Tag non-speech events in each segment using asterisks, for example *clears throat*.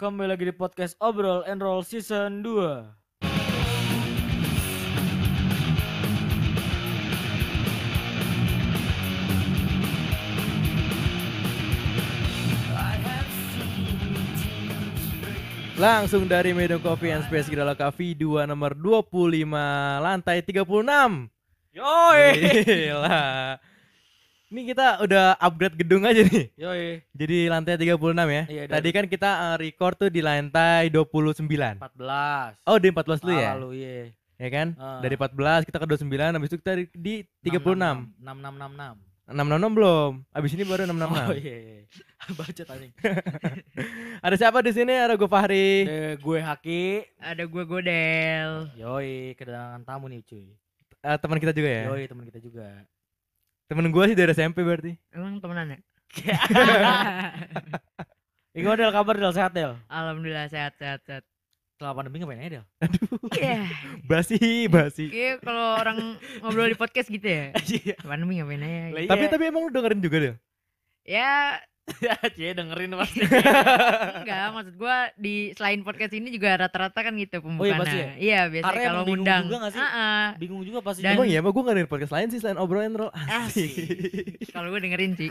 Kembali lagi di podcast Obrol and Roll Season 2 Langsung dari Medan Coffee and Space Gila Cafe 2 nomor 25 lantai 36 Yoi. Gila Ini kita udah upgrade gedung aja nih. Yoi. Jadi lantai 36 ya. Iya, Tadi kan kita eh, record tuh di lantai 29 14 Oh di 14 dulu ya? Lalu iya. Ya kan? Ah. Dari 14 kita ke 29 Habis itu kita di- di 36 6666 666 belum. Habis ini baru 666 Oh iya iya. *laughs* Baca tadi *laughs* Ada siapa di sini? Ada gue Fahri. Eh, Gue Haki. Ada gue Godel. Yoi kedatangan tamu nih cuy. Eh, Teman kita juga ya? Yoi teman kita juga Temen gue sih dari SMP berarti Emang temenan ya? *laughs* Iko Del kabar Del sehat Del Alhamdulillah sehat sehat sehat. Setelah pandemi ngapain aja Del? Iya. *laughs* Basi Basi Kayak kalau orang ngobrol di podcast gitu ya. *laughs* Iya Pandemi ngapain aja? Lah, Tapi iya. tapi emang lu dengerin juga deh. Ya Cie dengerin pasti enggak maksud gua di selain podcast ini juga rata-rata kan gitu pembukaannya. pasti ya? Iya biasanya Karena kalau bingung ngundang. juga nggak sih? Ah-ah. Bingung juga pasti Dan- Emang iya, emang gue dengerin podcast lain sih selain obrolan roll. Asik. Kalau gue dengerin sih.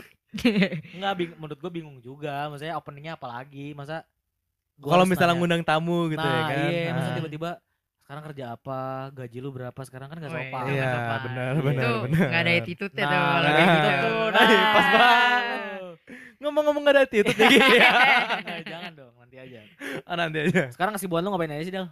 Enggak, bing menurut gue bingung juga. Maksudnya openingnya apa lagi? Masa gua Kalau misalnya nanya, ngundang tamu gitu nah, ya kan. iya, masa Ah. tiba-tiba sekarang kerja apa? Gaji lu berapa? Sekarang kan gak Oh, sopan. iya, Iya, benar, Itu benar, benar. nggak ada attitude ya Nah, tuh kalau nah, gitu gitu. tuh. Nah, pas banget. Ngomong-ngomong gak ada attitude nih. *laughs* Nah, jangan dong, nanti aja. Ah, nanti aja. Sekarang kesibukan lu ngapain aja sih, Del?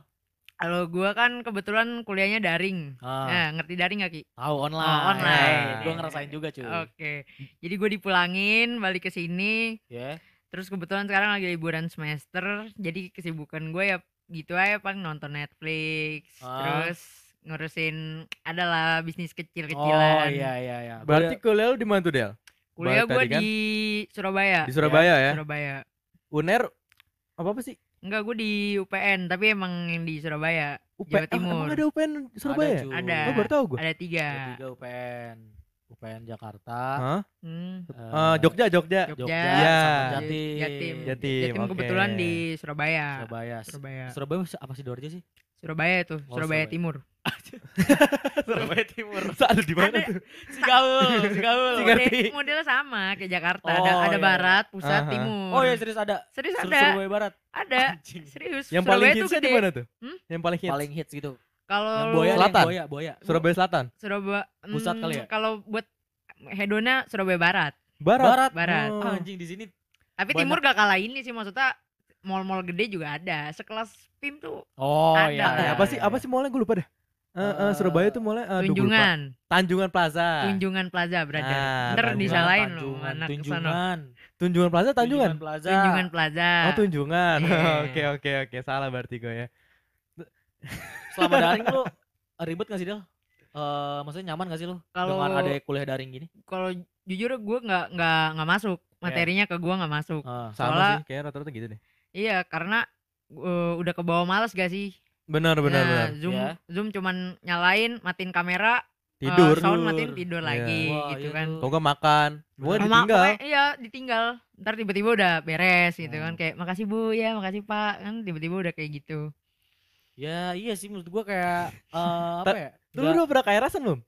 Kalau gua kan kebetulan kuliahnya daring. Ah, Nah, ngerti daring gak Ki? tahu online. Oh, online. Gue ngerasain juga, cuy. Oke. Jadi gue dipulangin balik ke sini. Ya. Terus kebetulan sekarang lagi liburan semester. Jadi kesibukan gue ya gitu aja paling nonton Netflix. Ah. Terus ngurusin adalah bisnis Oh, kecil-kecilan. iya iya iya. Berarti kuliah lu di mana tuh, Del? Kuliah gue kan? di Surabaya. Di Surabaya ya. Surabaya. UNER apa apa sih? Enggak, gue di UPN, tapi emang yang di Surabaya. UP, Jawa ah, Timur. emang ada UPN Surabaya? cuy. Ada. Oh, baru tahu gue. Ada tiga. Ada tiga UPN. UPN Jakarta. Hah? Hmm. eh, Eh, Jogja, Jogja. Jogja. Jogja, Iya. sama Jatim. Jatim. Jatim, Jatim kebetulan di Surabaya. Surabaya. Surabaya. Surabaya apa sih Dorje sih? Surabaya tuh, Oh, Surabaya Surabaya. Timur. *laughs* Surabaya Timur. *laughs* Ada di mana tuh? Sigaul, Sigaul. Singa- ngerti. Model, modelnya sama kayak Jakarta. Oh, ada ada iya. barat, pusat, Aha. timur. Oh iya serius ada. serius ada. Surabaya Barat. Ada. Anjing. Serius. Yang Surabaya paling hitsnya di mana tuh? Hmm? Yang paling hits? Paling hits gitu. Kalau lu- Boya, Selatan. Boya, Boya. Surabaya Selatan. Surabaya Pusat hmm, kali ya? Kalau buat hedona Surabaya Barat. Barat. Barat. Oh. Ah, anjing di sini. Tapi Banyak. timur gak kalah ini sih maksudnya mall-mall gede juga ada. Sekelas PIM tuh Oh Ada. iya. Eh, iya, apa iya, sih? iya. Apa sih mallnya gue lupa deh. Eh, eh, Eh, Surabaya tuh aduh, gua lupa. Tunjungan. Tanjungan Plaza. Tunjungan Plaza, brother. Ah, Ntar disalahin Tunjungan, anak ke sana. Tunjungan. Tunjungan Plaza, Tanjungan. Plaza. Tunjungan Plaza. Oh, Tunjungan. Iya. *laughs* Oke, oke, oke. Salah berarti gue ya. Selama daring lu ribet gak sih Del? Eh, maksudnya nyaman gak sih lu Kalau dengan ada kuliah daring gini? kalau jujur gue nggak nggak nggak masuk materinya ke gue nggak masuk. Ah. Sama Soalnya- sih, kayaknya rata-rata gitu deh. Iya karena uh, udah ke bawah males gak sih? Benar, benar, nah, benar. Zoom Ya. Zoom cuman nyalain, matiin kamera, uh, Tidur. sound Tidur. matiin tidur Iya. lagi Wah, gitu iya kan. tuh. Kok makan? Gue ditinggal. pokoknya iya ditinggal. Ntar tiba-tiba udah beres gitu kan Hmm. kayak makasih bu ya makasih pak kan tiba-tiba udah kayak gitu. Ya iya sih menurut gua kayak eh *laughs* apa ya? Lu udah pernah KRS-an belum?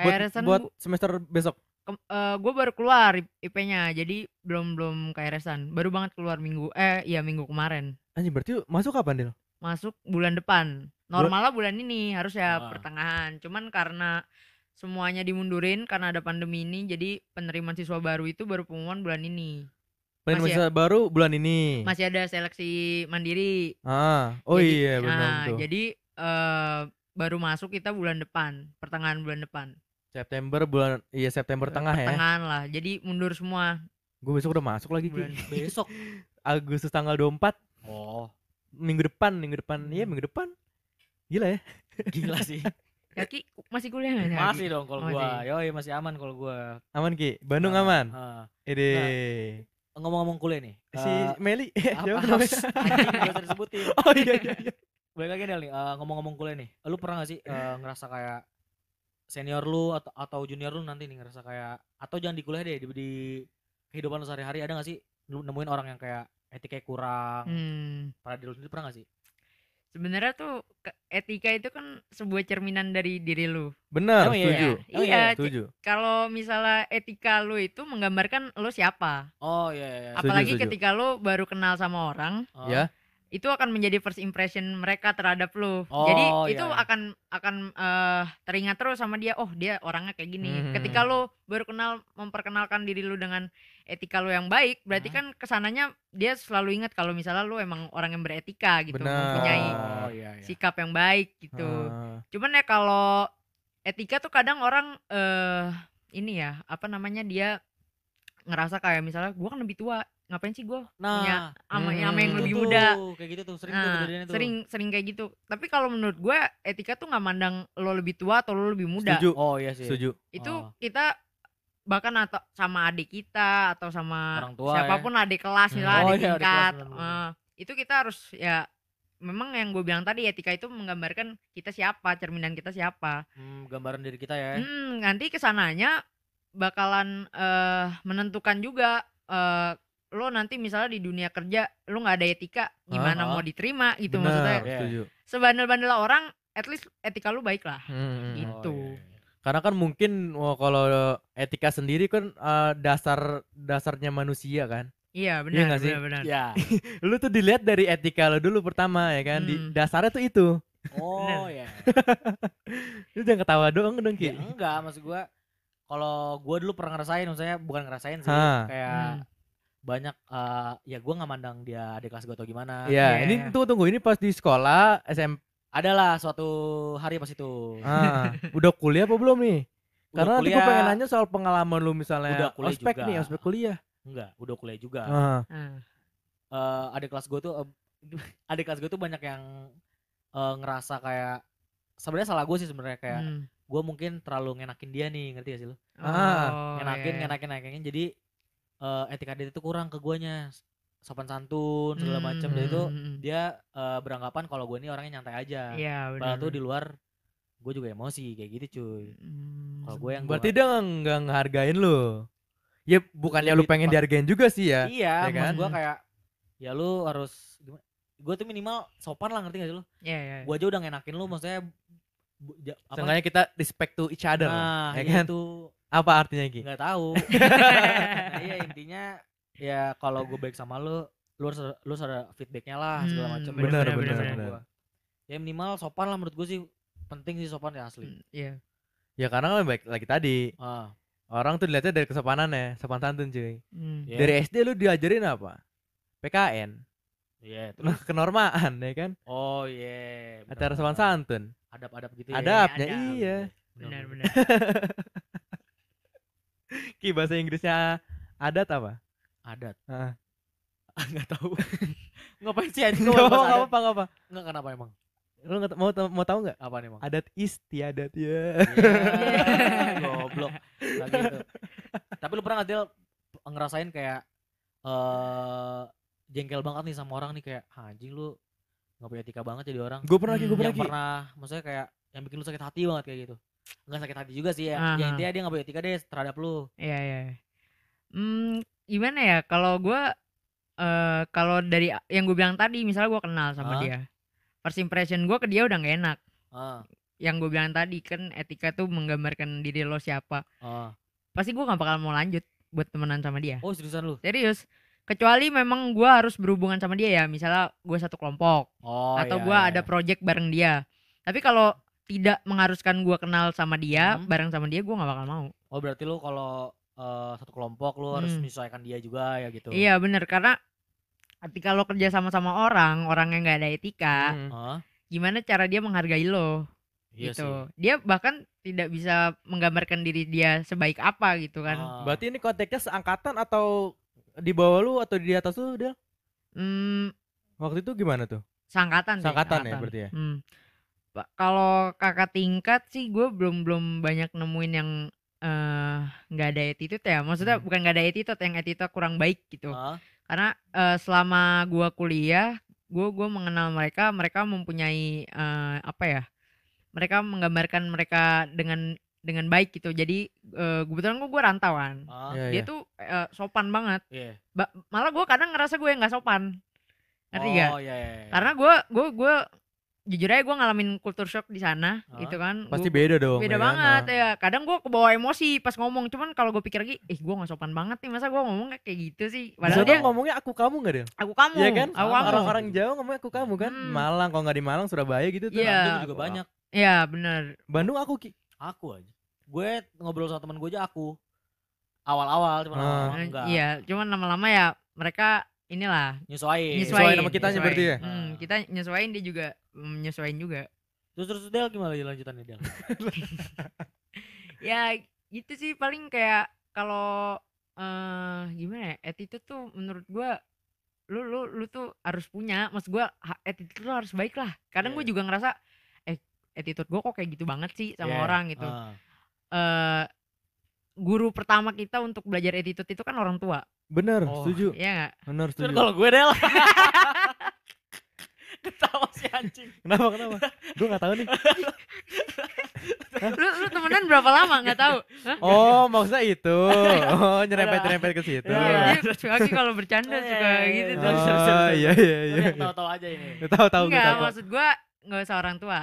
Buat, Kayak resan buat semester besok. gue baru keluar IP-nya jadi belum belum KRS-an baru banget keluar minggu eh iya minggu kemarin Anjing, berarti masuk kapan, Dil? masuk bulan depan normalnya bulan ini harus ya Ah. pertengahan cuman karena semuanya dimundurin karena ada pandemi ini jadi penerimaan siswa baru itu baru pengumuman bulan ini Paling Masih masa baru bulan ini. masih ada seleksi mandiri Ah, oh Jadi- iya benar nah, betul. jadi eh, baru masuk kita bulan depan pertengahan bulan depan September bulan iya September tengah ya. pertengahan lah jadi mundur semua Gue besok udah masuk lagi bulan Ki. besok. *laughs* Agustus tanggal 24 Oh, minggu depan, minggu depan. Iya, Hmm. minggu depan. Gila ya. gila *laughs* sih. Kaki masih kuliah nggak? Kaki? masih dong kalau gua. Yoi masih aman kalau gua. Aman Ki. Bandung Ah, aman. ah. Ede. Ngomong-ngomong kuliah nih. si eh, Meli *laughs* apa siapa namanya? anjing gak usah disebutin. *laughs* Oh iya iya iya. Balik lagi Del nih, eh, ngomong-ngomong kuliah nih. Lu pernah gak sih eh, ngerasa kayak senior lu atau atau junior lu nanti nih ngerasa kayak atau jangan di kuliah deh di, di kehidupan lu sehari-hari ada gak sih lu nemuin orang yang kayak etikanya kurang. Hmm. Pada diri lu sendiri pernah gak sih? Sebenarnya tuh etika itu kan sebuah cerminan dari diri lu. Benar, Emang iya? setuju. Oh, iya, iya, C- Setuju. kalau misalnya etika lu itu menggambarkan lu siapa. Oh iya iya. iya. Setuju, Apalagi setuju. ketika lu baru kenal sama orang, Oh. Ya. Itu akan menjadi first impression mereka terhadap lu. Oh, Jadi iya, itu iya. akan akan eh, teringat terus sama dia. Oh, dia orangnya kayak gini. Hmm. Ketika lu baru kenal memperkenalkan diri lu dengan etika lu yang baik, berarti Hmm. kan ke sananya dia selalu ingat kalau misalnya lu emang orang yang beretika gitu, Benar. mempunyai Oh iya iya. sikap yang baik gitu. Ah, Cuman ya kalau etika tuh kadang orang eh ini ya, apa namanya dia ngerasa kayak misalnya gua kan lebih tua, ngapain sih gua punya Nah, sama, Hmm. sama yang itu lebih tuh, muda. Kayak gitu tuh, sering tuh Nah, tuh. sering sering kayak gitu. Tapi kalau menurut gue etika tuh nggak mandang lo lebih tua atau lo lebih muda. Setuju. Oh iya sih. Setuju. Itu Oh. kita bahkan atau sama adik kita atau sama Orang tua siapa pun adik kelas Hmm. misalnya Oh adik iya, adik kelas, eh, itu kita harus ya memang yang gue bilang tadi etika itu menggambarkan kita siapa, cerminan kita siapa. Hmm, gambaran diri kita ya. Hmm, nanti ke sananya bakalan eh menentukan juga eh lo nanti misalnya di dunia kerja lo nggak ada etika gimana Ah. mau diterima gitu maksudnya Benar, Iya. setuju. sebandel-bandel orang at least etika lu baik lah Hmm. Gitu. Oh, iya, iya. Karena kan mungkin wah, kalau etika sendiri kan eh, dasar dasarnya manusia kan. iya Iya benar sih? benar benar Ya. *laughs* Lu tuh dilihat dari etika lo dulu pertama ya kan. Di Hmm. dasarnya tuh itu. Oh ya. *laughs* Lu jangan ketawa doang dong ya Ki. enggak maksud gua kalau gua dulu pernah ngerasain maksudnya bukan ngerasain sih Ha. kayak Hmm. Banyak eh, ya gua nggak mandang dia adik kelas gua atau gimana. Iya, Iya, ini iya. tunggu tunggu ini pas di sekolah SMP. Adalah suatu hari pas itu. Ah, udah kuliah apa belum nih? Udah Karena nanti gue kuliah. pengen nanya soal pengalaman lu Udah misalnya kuliah ospek juga. nih, ospek kuliah. Enggak, udah kuliah juga. Ah, Ah. Eh, adik kelas gua tuh eh, *laughs* adik kelas gua tuh banyak yang eh, ngerasa kayak sebenarnya salah gue sih sebenarnya kayak Hmm. gue mungkin terlalu ngenakin dia nih ngerti gak sih lu Ah, Oh, ngenakin iya. ngenakin ngenakin jadi eh, etika dia itu kurang ke guanya sopan santun segala macam dan itu Hmm. dia eh, beranggapan kalau gue ini orangnya nyantai aja benar padahal tuh di luar gue juga emosi kayak gitu cuy Hmm. kalau gue yang berarti gua, dia nggak nggak ngehargain lu. Ya bukannya lu pengen dihargain juga sih ya. iya ya kan? gue kayak ya lu harus gimana gue tuh minimal sopan lah ngerti gak sih lu iya iya gue aja udah ngenakin lu maksudnya bu- ja- apa Seenggaknya kita respect to each other. nah ya iya kan? itu Apa artinya Ki? nggak tahu nah, *laughs* iya intinya ya kalau gue baik sama lu lu harus ada- lu harus ada feedbacknya lah segala Hmm, macam benar, Itu benar, menurut benar. gua. ya minimal sopan lah menurut gue sih penting sih sopan ya asli Hmm, iya Ya karena kan baik lagi tadi ah orang tuh dilihatnya dari kesopanannya, sopan santun cuy. Hmm. Iya. Dari SD lu diajarin apa? PKN, iya nah, *laughs* terus kenormaan ya kan? oh iya benar, Acara sopan santun. adab-adab gitu ya Adabnya adab. iya. benar benar. benar *laughs* Ki bahasa Inggrisnya adat apa? adat Ah. nggak tahu *laughs* ngapain sih anjing *laughs* Nggak gua apa bahas adat apa nggak apa. nggak kenapa emang Lu nggak mau mau tahu nggak? apa nih emang Adat istiadat ya. Iya, goblok Nggak gitu. tapi lu pernah nggak Del ngerasain kayak eh jengkel banget nih sama orang nih kayak "Ah, anjing lu nggak punya etika banget jadi orang Gue pernah ki, gue Hmm, pernah yang pernah maksudnya kayak yang bikin lu sakit hati banget kayak gitu nggak sakit hati juga sih ya, Aha. ya intinya dia nggak punya etika deh terhadap lu Iya iya. Hmm, gimana ya kalau gua eh kalau dari yang gue bilang tadi misalnya gua kenal sama Hah? dia. First impression gua ke dia udah gak enak. ah Yang gue bilang tadi kan etika tuh menggambarkan diri lo siapa. ah Pasti gua nggak bakal mau lanjut buat temenan sama dia. oh seriusan lu Serius. Kecuali memang gua harus berhubungan sama dia ya, misalnya gue satu kelompok oh atau iya, gua iya. ada project bareng dia. Tapi kalau tidak mengharuskan gua kenal sama dia, Hmm. bareng sama dia gua nggak bakal mau. oh berarti lu kalau eh, satu kelompok lu harus Hmm. menyesuaikan dia juga ya gitu Iya bener karena ketika lo kerja sama sama orang, orang yang nggak ada etika, Hmm. gimana cara dia menghargai lo iya gitu. sih Dia bahkan tidak bisa menggambarkan diri dia sebaik apa gitu kan. Ah. Berarti ini konteksnya seangkatan atau di bawah lu atau di atas lu dia? Hmm, Waktu itu gimana tuh? sangkatan Sangkatan ya berarti ya? Hmm. Pak, kalau kakak tingkat sih gue belum belum banyak nemuin yang eh, nggak ada attitude ya. Maksudnya Hmm. bukan nggak ada attitude, yang attitude kurang baik gitu. Ah, Karena eh, selama gua kuliah, gua gua mengenal mereka, mereka mempunyai eh, apa ya? Mereka menggambarkan mereka dengan dengan baik gitu jadi eh, kebetulan gue gue rantauan Ah, Iya, dia iya. tuh eh, sopan banget iya. Ba- malah gue kadang ngerasa gue nggak sopan ngerti oh, gak iya, iya, iya. karena gue gue gue jujur aja gue ngalamin culture shock di sana Ah. gitu kan Pasti Gua- beda dong. beda ya kan? banget Nah. ya kadang gue kebawa emosi pas ngomong cuman kalau gue pikir lagi eh gue nggak sopan banget nih masa gue ngomong kayak gitu sih padahal dia ngomongnya aku kamu gak Del? aku kamu Iya kan? aku kamu Orang-orang Jawa ngomongnya aku kamu kan. Hmm. Malang kalau nggak di Malang Surabaya gitu tuh. Iya. Bandung juga banyak. Iya benar Bandung aku Ki. Aku aja. Gue ngobrol sama teman gue aja aku. Awal-awal cuma Ah. lama-lama Eh, enggak. iya cuman lama-lama ya mereka inilah Nyesuaiin. Nyesuaiin nyesuaiin sama kitanya berarti ya? Hmm, kita nyesuaiin dia juga mm, nyesuaiin juga Terus terus Del gimana lagi lanjutannya Del? *laughs* ya gitu sih paling kayak kalau eh gimana ya attitude tuh menurut gua lu lu lu tuh harus punya maksud gua attitude lu harus baik lah kadang Iya. gue juga ngerasa eh attitude gua kok kayak gitu banget sih sama Iya. orang gitu Ah. eh guru pertama kita untuk belajar attitude itu kan orang tua Bener, Oh. setuju. ya nggak Bener, setuju. kalau gue Del. *laughs* Ketawa si anjing. Kenapa, kenapa? Gue gak tahu nih. lu lu temenan berapa lama nggak tahu Hah? Oh, maksudnya itu. *laughs* Oh, nyerempet-nyerempet ke situ. Iya, dia suka kalau bercanda Iya, suka iya, gitu iya. Oh, iya, iya, iya. tahu-tahu aja ini. Tahu, tahu, gue Enggak, maksud gua nggak usah orang tua,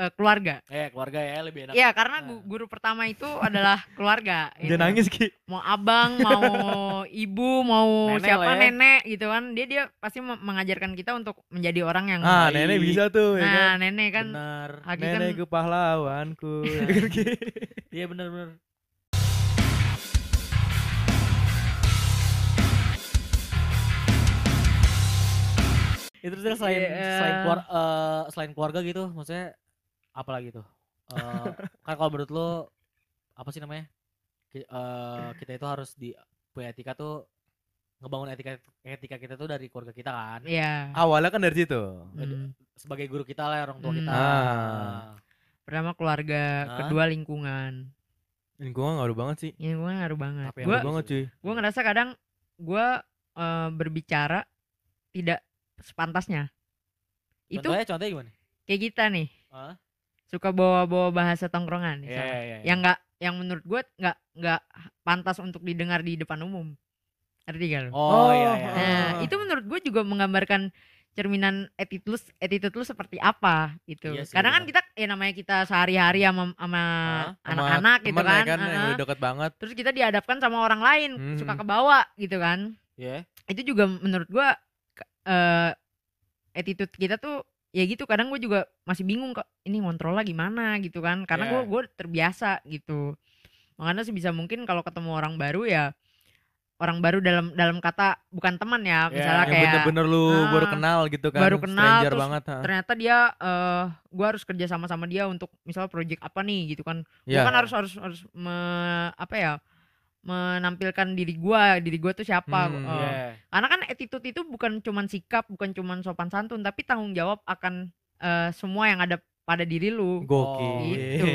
eh, keluarga. Eh, keluarga ya lebih enak. Iya, karena Nah. gu- guru pertama itu adalah *laughs* keluarga. gitu. Jangan nangis, Ki. Mau abang, mau *laughs* ibu, mau Nenek siapa ya. nenek gitu kan. Dia dia pasti me- mengajarkan kita untuk menjadi orang yang Ah, baik. nenek bisa tuh, ya kan? Nah, nenek kan Benar. Haki kan Nenekku pahlawanku. ya kan, Ki? *laughs* Iya benar-benar. Itu terus selain Iya. selain keluar eh, selain keluarga gitu, maksudnya apa lagi tuh? Eh, *laughs* kan kalau menurut lo apa sih namanya? Ki- eh, kita itu harus di punya etika tuh ngebangun etika etika kita tuh dari keluarga kita kan. Iya. Awalnya kan dari situ. Hmm. Sebagai guru kita lah orang tua Hmm. kita. Ah. Pertama keluarga, Hah? kedua lingkungan. Lingkungan ngaruh banget sih. Lingkungan ngaruh banget. Tapi yang Gua banget cuy. gue ngerasa kadang gue eh, berbicara tidak sepantasnya. Itu Contohnya contohnya gimana? kayak kita nih Hah? Suka bawa-bawa bahasa tongkrongan Iya, misalnya. iya, iya. yang nggak yang menurut gue nggak nggak pantas untuk didengar di depan umum ngerti gak lo? Oh, iya iya. Nah Ah. itu menurut gue juga menggambarkan cerminan attitude lu, attitude lu seperti apa gitu. Iya sih, Kadang kan kita ya namanya kita sehari-hari sama sama anak-anak gitu ya kan. kan yang udah deket banget. Terus kita dihadapkan sama orang lain Hmm. suka kebawa gitu kan. Iya. Itu juga menurut gua ke- eh attitude kita tuh ya gitu kadang gue juga masih bingung kok ini ngontrolnya gimana gitu kan karena Iya. gue gue terbiasa gitu makanya sebisa mungkin kalau ketemu orang baru ya orang baru dalam dalam kata bukan teman ya Iya, misalnya Yang kayak bener-bener lu ah, baru kenal gitu kan. baru kenal, Stranger terus banget. ha. ternyata dia eh gue harus kerja sama sama dia untuk misal project apa nih gitu kan gue Iya. kan harus harus harus me- apa ya menampilkan diri gua diri gua tuh siapa Hmm, eh, Iya. karena kan attitude itu bukan cuman sikap bukan cuman sopan santun tapi tanggung jawab akan eh, semua yang ada pada diri lu Gokil. Gitu.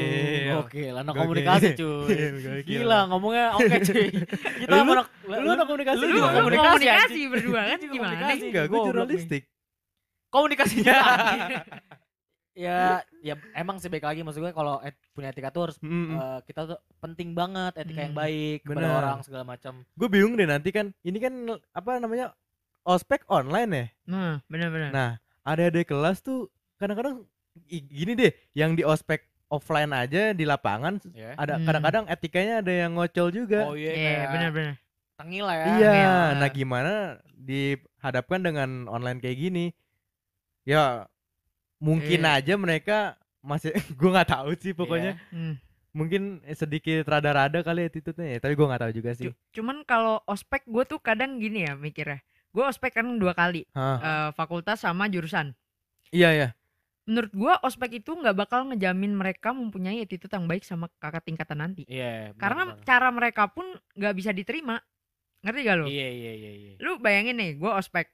Oke, anak Gokil. komunikasi *laughs* cuy. Gokil. Gila ngomongnya oke cuy. *laughs* Kita Lu- anak lu anak komunikasi lu komunikasi, komunikasi, berdua kan gimana? Enggak, gue jurnalistik. Komunikasinya. *laughs* ya, ya emang sih baik lagi maksud gue kalau et- punya etika tuh harus Mm-mm. eh, kita tuh penting banget etika yang Hmm. baik kepada orang segala macam. Gue bingung deh nanti kan. Ini kan apa namanya? Ospek online ya. nah benar-benar Nah, ada ada kelas tuh kadang-kadang gini deh, yang di ospek offline aja di lapangan Ya. ada Hmm. kadang-kadang etikanya ada yang ngocol juga. Oh iya, iya kayak benar-benar tengil lah ya. iya, iya. nah gimana dihadapkan dengan online kayak gini? Ya mungkin Iya. aja mereka masih *laughs* gue nggak tahu sih pokoknya. Iya. Hmm. Mungkin sedikit rada-rada kali attitude-nya ya, tapi gue nggak tahu juga sih. Cu- cuman kalau ospek gue tuh kadang gini ya mikirnya gue ospek kan dua kali eh, fakultas sama jurusan Iya ya. menurut gue ospek itu nggak bakal ngejamin mereka mempunyai attitude yang baik sama kakak tingkatan nanti Iya. benar, karena benar. cara mereka pun nggak bisa diterima ngerti gak lo Iya iya iya iya. lu bayangin nih gue ospek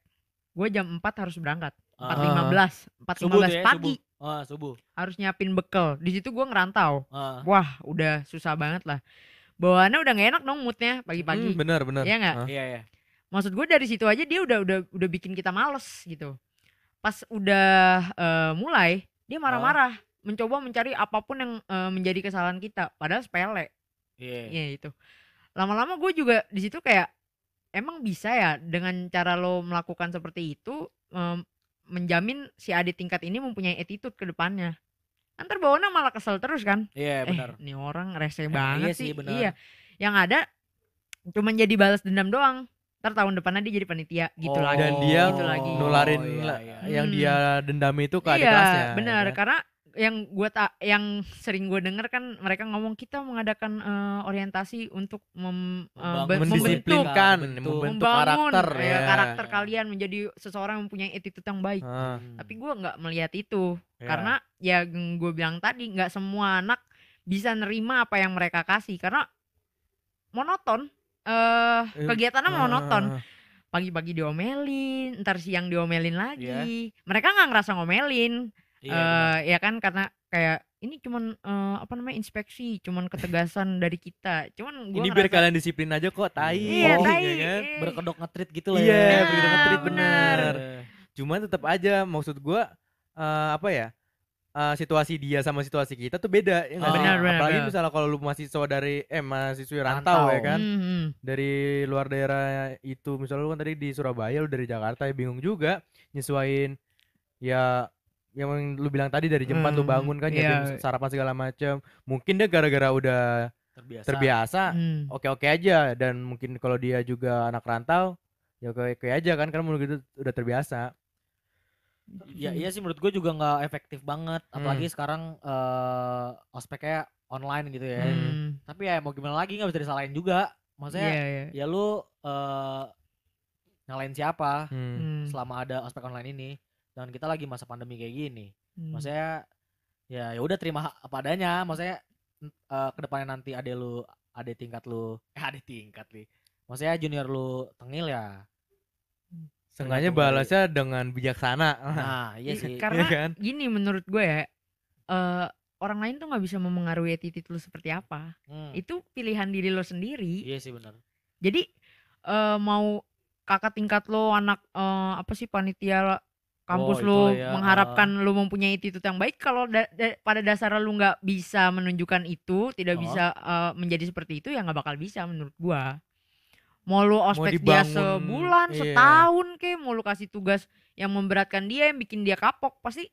gue jam 4 harus berangkat empat lima belas empat lima belas ya, pagi subuh. Ah, subuh. harus nyiapin bekal di situ gue ngerantau Ah. wah udah susah banget lah bawaannya udah gak enak dong moodnya Hmm, pagi-pagi benar benar. Iya nggak? Hah. Iya iya. maksud gue dari situ aja dia udah udah udah bikin kita males gitu pas udah eh, mulai dia marah-marah mencoba mencari apa pun yang eh, menjadi kesalahan kita padahal sepele Iya. Iya itu. Lama-lama gue juga di situ kayak emang bisa ya dengan cara lo melakukan seperti itu em, menjamin si adik tingkat ini mempunyai attitude ke depannya. Ntar bawahnya malah kesel terus kan. Iya, Eh, benar. nih orang rese Eh, banget iya sih, sih. benar. Iya. Yang ada cuman jadi balas dendam doang. Ntar tahun depannya dia jadi panitia gitu Oh, lagi. Dan dia gitu lagi. nularin iya, la- iya. yang Hmm. dia dendam itu ke adik iya, kelasnya. ya benar. kan? Karena yang gue tak yang sering gue denger kan mereka ngomong kita mengadakan eh, orientasi untuk mem, eh, be- membentuk mendisiplinkan, membentuk. membentuk membangun karakter ya, ya. karakter kalian menjadi seseorang yang mempunyai attitude yang baik. Ah, Hmm. Tapi gue nggak melihat itu ya. karena ya gue bilang tadi nggak semua anak bisa nerima apa yang mereka kasih karena monoton. eh Eh, kegiatannya monoton. ah, Pagi-pagi diomelin, ntar siang diomelin Iya. lagi. Mereka nggak ngerasa ngomelin, Iya, eh benar. ya kan karena kayak ini cuman eh, apa namanya inspeksi, cuman ketegasan dari kita. Cuman gua Ini biar ngerasa- kalian disiplin aja kok, tai. Iya, Oh, tai. ya kan? berkedok ngetrit gitu lah Iya, ya. begitu Nah, ngetrit benar. bener. Cuman tetap aja maksud gua eh, apa ya? eh, situasi dia sama situasi kita tuh beda ya Oh. sih? Benar, benar, Apalagi benar. misalnya kalau lu mahasiswa dari eh mahasiswi rantau, Rantau. ya kan. Hmm, hmm. Dari luar daerah itu misalnya lu kan tadi di Surabaya lu dari Jakarta ya bingung juga nyesuain ya yang lu bilang tadi dari jam 4 lu Hmm, bangun kan iya. nyiapin sarapan segala macam. Mungkin dia gara-gara udah Terbiasa. terbiasa Hmm. oke-oke aja dan mungkin kalau dia juga anak rantau ya oke-oke aja kan karena menurut itu udah terbiasa. Ya, iya sih menurut gue juga nggak efektif banget. Hmm. Apalagi sekarang eh ospeknya online gitu ya. Hmm. Tapi ya mau gimana lagi nggak bisa disalahin juga. Maksudnya Iya, iya. ya lu eh nyalain siapa Hmm. Hmm. selama ada ospek online ini dan kita lagi masa pandemi kayak gini. Hmm. Maksudnya ya ya udah terima apa adanya. Maksudnya eh ke depannya nanti ade lu ade tingkat lu *laughs* eh ade tingkat nih. Maksudnya junior lu tengil ya. Sengaja Tergantung dari- balasnya dengan bijaksana. *laughs* Nah, iya I- sih. Karena Iya kan? gini menurut gue ya, eh orang lain tuh nggak bisa memengaruhi attitude lu seperti apa. Hmm, Itu pilihan diri lo sendiri. Iya sih benar. Jadi eh mau kakak tingkat lo, anak eh, apa sih panitia kampus Oh, lo itulah ya, mengharapkan lu mempunyai attitude yang baik kalau da- da- pada dasarnya lu nggak bisa menunjukkan itu, tidak Oh. bisa eh, menjadi seperti itu ya nggak bakal bisa menurut gua. Mau lu ospek dia dibangun, sebulan, iya. setahun ke, mau lu kasih tugas yang memberatkan dia, yang bikin dia kapok, pasti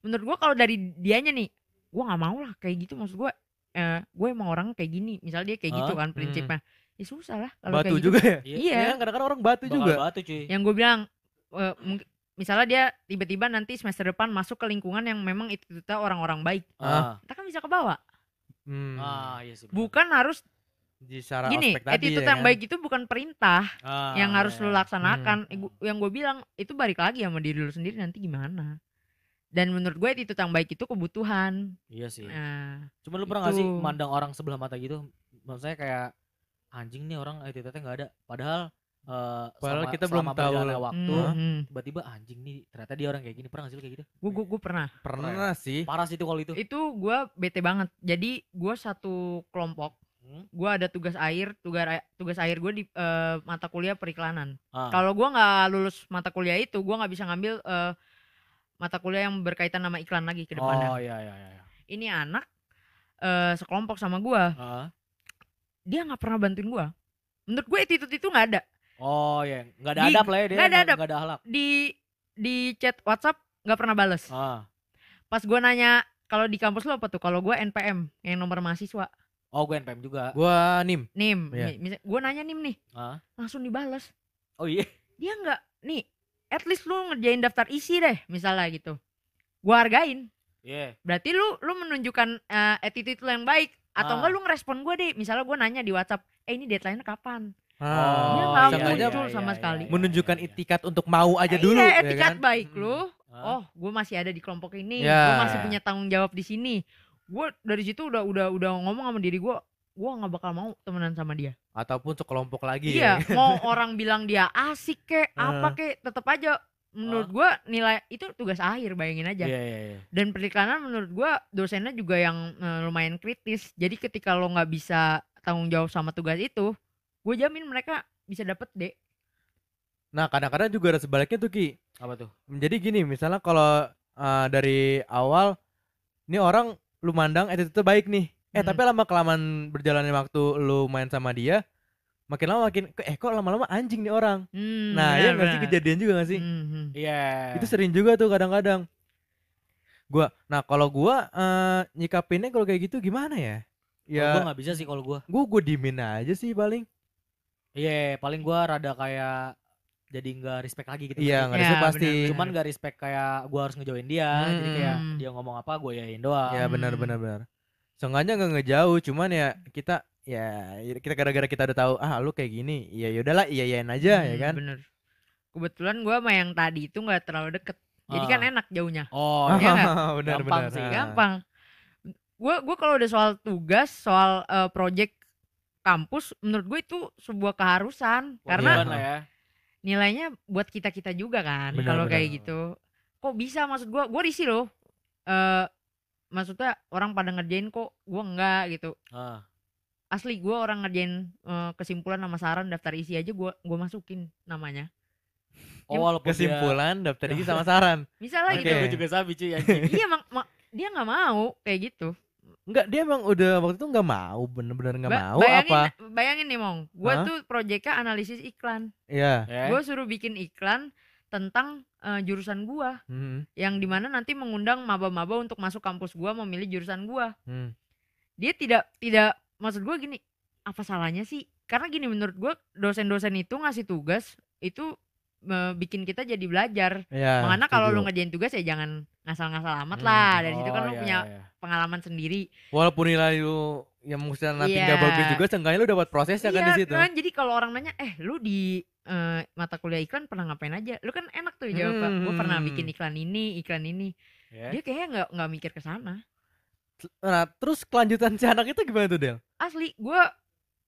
menurut gua kalau dari dianya nih, gua nggak mau lah kayak gitu maksud gua. Eh, gue emang orang kayak gini, misal dia kayak gitu Hah? kan prinsipnya. Ya susah lah kalau Batu kayak gitu. juga ya? Iya. Iya. Ya kadang-kadang orang batu Bakal juga. batu cuy. Yang gue bilang mungkin misalnya dia tiba-tiba nanti semester depan masuk ke lingkungan yang memang itu kita orang-orang baik, Ah, kita kan bisa kebawa. Hmm. ah iya sih. benar. Bukan harus Di secara gini, ospek tadi ya yang kan? baik itu bukan perintah Ah, yang harus iya. lu laksanakan. Hmm. Gua- Yang gue bilang itu balik lagi sama diri lu sendiri nanti gimana. Dan menurut gue attitude yang baik itu kebutuhan. Iya sih. Nah, Cuma lu pernah gak sih itu. mandang orang sebelah mata gitu? Maksudnya kayak anjing nih orang attitude-nya nggak ada. Padahal eh Padahal selama- kita belum tahu waktu hmm, hmm. tiba-tiba anjing nih ternyata dia orang kayak gini. Pernah gak sih lu kayak gitu? Gue gue pernah. Pernah sih. Parah sih itu kalau itu. Itu gue bete banget. Jadi gue satu kelompok. Hmm? Gue ada tugas air, tugas tugas air gue di eh, mata kuliah periklanan. Ah, Kalau gua nggak lulus mata kuliah itu, gua nggak bisa ngambil eh, mata kuliah yang berkaitan sama iklan lagi ke depannya. oh iya iya iya. iya. Ini anak eh, sekelompok sama gua, Ah. dia nggak pernah bantuin gua. Menurut gue attitude itu nggak ada. Oh iya, nggak ada Di- adab lah ya dia. nggak ada adab. Nggak ada halak. Di di chat WhatsApp nggak pernah bales. Ah. Pas gua nanya kalau di kampus lo apa tuh? Kalau gua NPM yang nomor mahasiswa, Oh gue NPM juga. Gua nim. nim, misal gua nanya nim nih, Ah. langsung dibales. Oh iya. Dia nggak, nih, at least lu ngerjain daftar isi deh, misalnya gitu. Gua hargain. Iya. Berarti lu lu menunjukkan eh, attitude lu yang baik atau Ah. enggak lu ngerespon gue deh. Misalnya gue nanya di WhatsApp, "Eh ini deadline-nya kapan?" Ah, Dia nggak sengaja muncul sama sekali. menunjukkan iya. itikat untuk mau aja Eh, dulu iya, ya etikat kan? baik Hmm. lu. Ah. Oh, gue masih ada di kelompok ini. Ya. Gue masih punya tanggung jawab di sini. Gue dari situ udah udah udah ngomong sama diri gue, gue nggak bakal mau temenan sama dia. Ataupun sekelompok lagi Iya, ya. mau *laughs* orang bilang dia asik kek, apa kek, tetap aja menurut gue nilai itu tugas akhir bayangin aja. Iya iya iya. dan periklanan menurut gua dosennya juga yang eh, lumayan kritis jadi ketika lo nggak bisa tanggung jawab sama tugas itu gue jamin mereka bisa dapet D Nah, kadang-kadang juga ada sebaliknya tuh Ki. Apa tuh? Jadi gini, misalnya kalau uh, dari awal ini orang lu mandang attitude baik nih eh Hmm. tapi lama kelamaan berjalannya waktu lu main sama dia makin lama makin eh kok lama-lama anjing nih orang Hmm, nah ya nggak sih kejadian juga gak sih Hmm, hmm. Iya. itu sering juga tuh kadang-kadang gua nah kalau gua eh, nyikapinnya kalau kayak gitu gimana ya ya gua nggak bisa sih kalau gua. gua gua dimin aja sih paling Iya, paling gua rada kayak jadi nggak respect lagi gitu. iya nggak Ya, bisa pasti benar-benar. Cuman nggak respect kayak gua harus ngejauhin dia. Jadi kayak Hmm. dia ngomong apa gua yain doang. ya Hmm. benar benar benar sengaja nggak ngejauh cuman ya kita ya kita gara-gara kita udah tahu ah lu kayak gini ya yaudahlah iya iyain aja ya Hmm, kan bener kebetulan gua sama yang tadi itu nggak terlalu deket jadi kan Ah. enak jauhnya Oh, *laughs* Iya nggak? benar Gampang benar sih, Ah. gampang gua gua kalau udah soal tugas soal eh, project kampus menurut gue itu sebuah keharusan. Karena Kewajiban lah ya. nilainya buat kita kita juga kan kalau kayak gitu. Kok bisa? Maksud gua gua risih loh. Eh maksudnya orang pada ngerjain kok gua enggak gitu. Ah. asli gua orang ngerjain eh, kesimpulan sama saran daftar isi aja gua gua masukin namanya. Oh, walaupun dia- kesimpulan daftar isi *laughs* sama saran. Misalnya Oke. gitu. Gue juga sabi cuy iya mak, mak- dia nggak mau kayak gitu Enggak, dia emang udah waktu itu nggak mau, bener-bener nggak Ba- mau bayangin, apa? bayangin nih mong gua Hah? tuh proyeknya analisis iklan Iya. Ya. gua suruh bikin iklan tentang eh, jurusan gua Hmm, yang di mana nanti mengundang maba-maba untuk masuk kampus gua memilih jurusan gua hmm. dia tidak tidak maksud gua gini apa salahnya sih karena gini menurut gua dosen-dosen itu ngasih tugas itu bikin kita jadi belajar Iya. Makanya kalau lu ngerjain tugas ya jangan ngasal-ngasal amat Hmm. lah dari situ kan Oh, lu iya, punya iya. pengalaman sendiri walaupun nilai lu yang mungkin nanti Iya. nggak bagus juga, seenggaknya lu dapat prosesnya kan di situ. kan jadi kalau orang nanya eh lu di eh, mata kuliah iklan pernah ngapain aja lu kan enak tuh jawab gue pernah Hmm. bikin iklan ini iklan ini Ya. dia kayaknya nggak nggak mikir ke sana Nah, terus kelanjutan si anak itu gimana tuh, Del? asli gue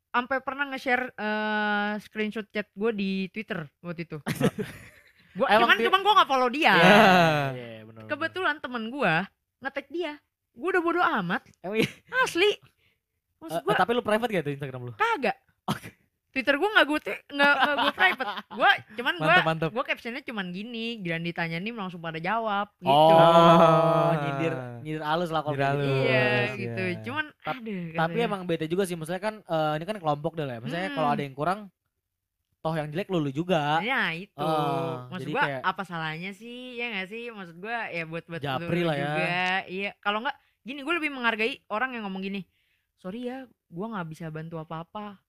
sampai pernah nge-share eh, screenshot chat gue di Twitter waktu itu *laughs* gua, Emang cuman cuman gue nggak follow dia Ya. Iya, bener, bener. Kebetulan temen gue nge-tag dia gue udah bodo amat Emang iya? asli Eh, maksud eh, gue tapi lu private gak tuh Instagram lu? kagak Twitter gue nggak gue nggak nggak gue private gue cuman gue Mantap, mantap. gue captionnya cuman gini dan ditanya nih langsung pada jawab gitu Oh, nyindir nyindir halus lah kalau gitu. iya gitu ya. cuman Tap- aduh Tapi emang beda juga sih, maksudnya kan eh, ini kan kelompok deh lah. ya. Maksudnya kalau Hmm. ada yang kurang, toh yang jelek lu, lu juga. nah itu. Ah, maksud gue kayak- apa salahnya sih? Ya nggak sih? Maksud gue ya buat buat Japri lah ya. juga. Iya kalau nggak gini gue lebih menghargai orang yang ngomong gini sorry ya gue nggak bisa bantu apa apa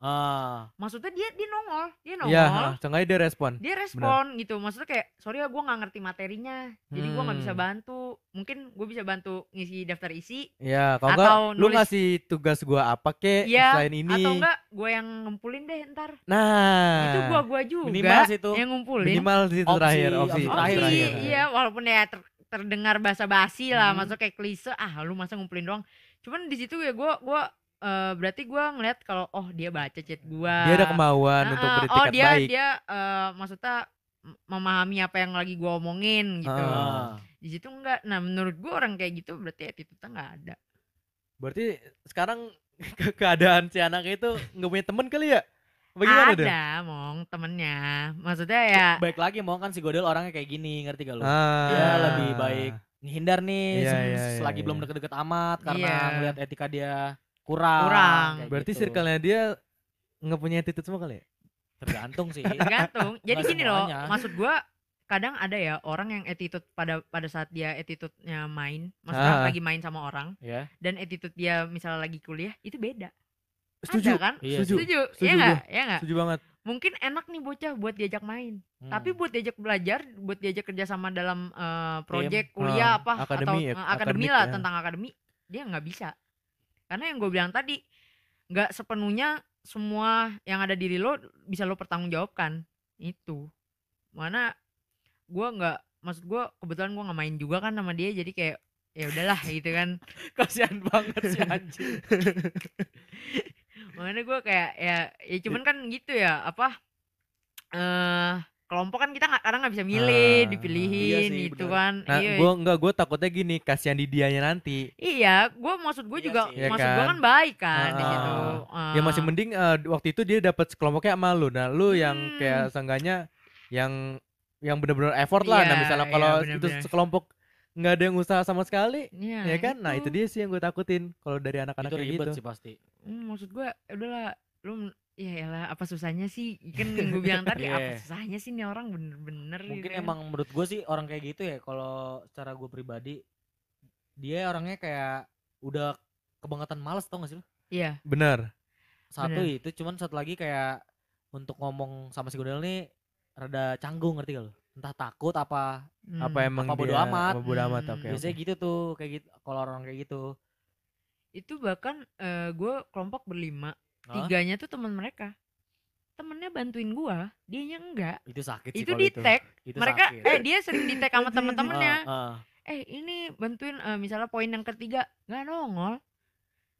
Ah, maksudnya dia dia nongol dia nongol Iya, seenggaknya dia respon. dia respon gitu maksudnya kayak sorry ya gue nggak ngerti materinya jadi gue nggak bisa Hmm. bantu mungkin gue bisa bantu ngisi daftar isi Iya, kalau Atau enggak lu nulis- ngasih tugas gua apa kek Iya, selain ini. atau enggak gue yang ngumpulin deh ntar Nah, itu gua gua juga minimal sih itu. yang ngumpulin minimal di situ Opsi- terakhir, opsi opsi, terakhir iya, sih. iya walaupun ya ter- terdengar basa-basi lah Hmm. maksudnya kayak klise ah lu masa ngumpulin doang cuman di situ ya gue gua eh, berarti gua ngeliat kalau oh dia baca chat gua Dia ada kemauan Nah, untuk beretikat oh dia baik. dia eh, maksudnya memahami apa yang lagi gua omongin gitu Ah. Ah. di situ enggak nah menurut gua orang kayak gitu berarti attitude-nya nggak ada Berarti sekarang *laughs* ke keadaan si anak itu nggak punya temen kali ya? Bagaimana deh? ada mong temennya maksudnya ya Baik lagi mau kan si Godel orangnya kayak gini, ngerti gak lu? Ah. Dia lebih baik ngehindar nih Iya, se- iya, iya, selagi iya. belum deket-deket amat karena Iya. ngeliat etika dia kurang. Kurang. kayak Berarti gitu. circle-nya dia nggak punya attitude semua kali ya? tergantung sih. tergantung *laughs* jadi gini loh maksud gua kadang ada ya orang yang attitude pada pada saat dia attitude-nya main maksudnya Ah. lagi main sama orang ya. dan attitude dia misalnya lagi kuliah itu beda Setuju. ada kan Iya Setuju. setuju, Setuju ya nggak ya nggak Setuju banget. mungkin enak nih bocah buat diajak main Hmm. tapi buat diajak belajar buat diajak kerjasama dalam eh, project Tim. kuliah Ah, apa akademi, atau eh, ak- akademi lah ya. tentang akademi dia nggak bisa karena yang gue bilang tadi nggak sepenuhnya semua yang ada diri lo bisa lo pertanggungjawabkan. Itu. Mana gue nggak maksud gue kebetulan gue nggak main juga kan sama dia jadi kayak ya udahlah gitu kan. *laughs* Kasihan banget si *laughs* anjing. makanya gue kayak ya ya cuman kan gitu ya apa eh kelompok kan kita nggak kadang nggak bisa milih Ah, dipilihin iya sih, gitu kan Nah, iya gua enggak gua takutnya gini, kasihan di dianya nanti. iya gue maksud gue Iya juga sih. Iya maksud gue kan? kan baik kan di Ah. situ Ya masih Ah. mending eh, waktu itu dia dapat sekelompoknya sama lu. Nah, lu yang Hmm. kayak seenggaknya yang yang bener-bener effort lah. Nah, Iya, misalnya iya, kalau itu bener-bener. sekelompok nggak ada yang usaha sama sekali Iya, ya kan nah itu dia sih yang gue takutin kalau dari anak-anak itu kayak ribet gitu sih pasti Hmm, maksud gue udahlah lu ya elah apa susahnya sih kan gue bilang tadi apa Iya. susahnya sih nih orang bener-bener mungkin gitu kan. emang menurut gue sih orang kayak gitu ya kalau secara gue pribadi dia orangnya kayak udah kebangetan males tau gak sih lu iya bener satu Bener. itu cuman satu lagi kayak untuk ngomong sama si Godel nih rada canggung ngerti gak lu entah takut apa hmm. apa emang Apa bodo dia amat? apa bodo amat Hmm. oke biasanya gitu tuh kayak gitu kalau orang kayak gitu itu bahkan eh, gue kelompok berlima Hah? tiganya tuh teman mereka temennya bantuin gua dianya enggak itu sakit sih itu di tag mereka sakit. eh dia sering di tag sama temen-temennya Ah, ah. eh ini bantuin eh, misalnya poin yang ketiga nggak nongol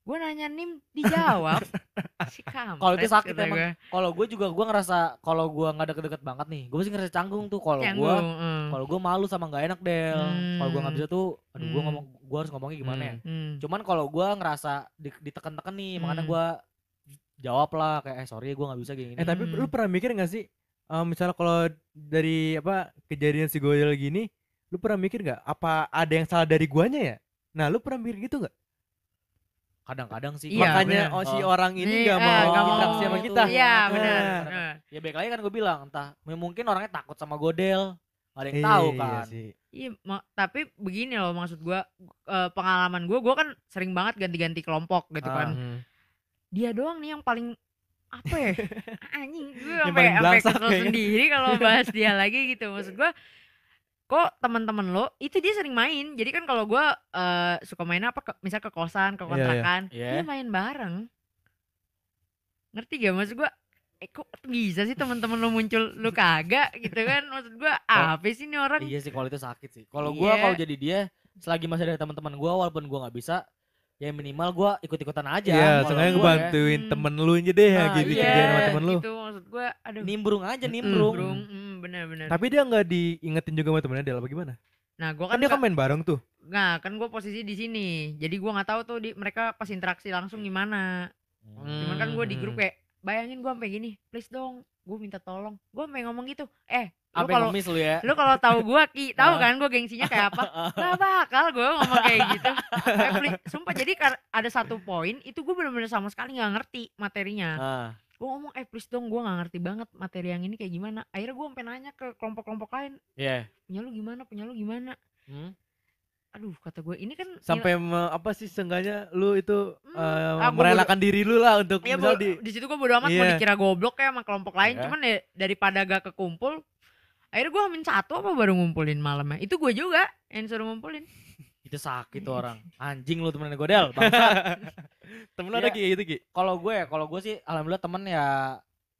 gue nanya nim dijawab *laughs* si kampret Kalau itu sakit emang. gua. kalau gue juga gue ngerasa kalau gue nggak deket-deket banget nih gue sih ngerasa canggung tuh kalau gue eh. kalau gue malu sama nggak enak del kalau gue nggak Hmm. bisa tuh aduh gue Hmm. ngomong gue harus ngomongnya gimana ya Hmm. cuman kalau gue ngerasa di, ditekan-tekan nih makanya Hmm. gue jawab lah kayak eh sorry gue nggak bisa gini eh tapi Hmm. lu pernah mikir gak sih eh, misalnya kalau dari apa kejadian si Goyel gini lu pernah mikir nggak apa ada yang salah dari guanya ya nah lu pernah mikir gitu nggak kadang-kadang sih Iya, makanya bener. oh si Oh. orang ini nggak eh, mau nggak mau interaksi sama itu. kita iya Nah, benar Nah. Ya baik lagi kan gue bilang entah mungkin orangnya takut sama godel gak ada yang Iya, tahu iya kan sih. Iya, ma- tapi begini loh maksud gua eh, pengalaman gua, gua kan sering banget ganti-ganti kelompok gitu Ah. kan. Hmm. Dia doang nih yang paling apa ya? *laughs* Anjing, gue sampai sampai kesel kayaknya. sendiri kalau bahas dia *laughs* lagi gitu. Maksud gua kok teman-teman lo itu dia sering main. Jadi kan kalau gua eh, suka main apa ke, misal ke kosan, ke Iya, iya. kontrakan, Iya. dia main bareng. Ngerti gak maksud gua? Eh kok bisa sih teman-teman lo muncul lu *laughs* kagak gitu kan? Maksud gua apa sih ini orang? iya sih kalau itu sakit sih kalau gue Iya. kalau jadi dia selagi masih ada teman-teman gue walaupun gue nggak bisa ya minimal gue ikut-ikutan aja Iya, sengaja gua ya, ngebantuin Hmm. temen lu aja deh ya Nah, gitu iya. kerjaan sama temen lu. Gitu maksud gua aduh. nimbrung aja nimbrung Nimbrung, hmm, bener-bener. Tapi dia nggak diingetin juga sama temennya Del apa gimana? Nah, gua Kan kan dia kan main bareng tuh. nah, kan gua posisi di sini. Jadi gua nggak tahu tuh di mereka pas interaksi langsung gimana. Cuman kan gua di grup Hmm. kayak bayangin gua sampai gini, please dong, gua minta tolong. Gua sampai ngomong gitu. Eh, apa kalau ngemis lu ya lu kalau tahu gua Ki, *laughs* tahu Ah. kan gua gengsinya kayak apa? Gak bakal gua ngomong kayak gitu. *laughs* Sumpah jadi ada satu poin itu gua bener-bener sama sekali nggak ngerti materinya. nah Gue ngomong, eh please dong, gue gak ngerti banget materi yang ini kayak gimana. Akhirnya gue sampai nanya ke kelompok-kelompok lain, ya punya lu gimana, punya lu gimana. Hmm. Aduh, kata gue ini kan Sampai me- apa sih seenggaknya lu itu Hmm, ah, gua merelakan diri lu lah untuk Ya, misal bo- di di situ gue bodo amat mau Iya. dikira goblok kayak sama kelompok lain, Iya. cuman ya daripada gak kekumpul, akhirnya gue amin satu apa baru ngumpulin malamnya. Itu gue juga yang suruh ngumpulin. itu sakit tuh orang anjing lu temen godel bangsa *laughs* temen lu ada Iya. kayak gitu Ki. kalau gue ya kalau gue sih alhamdulillah temen ya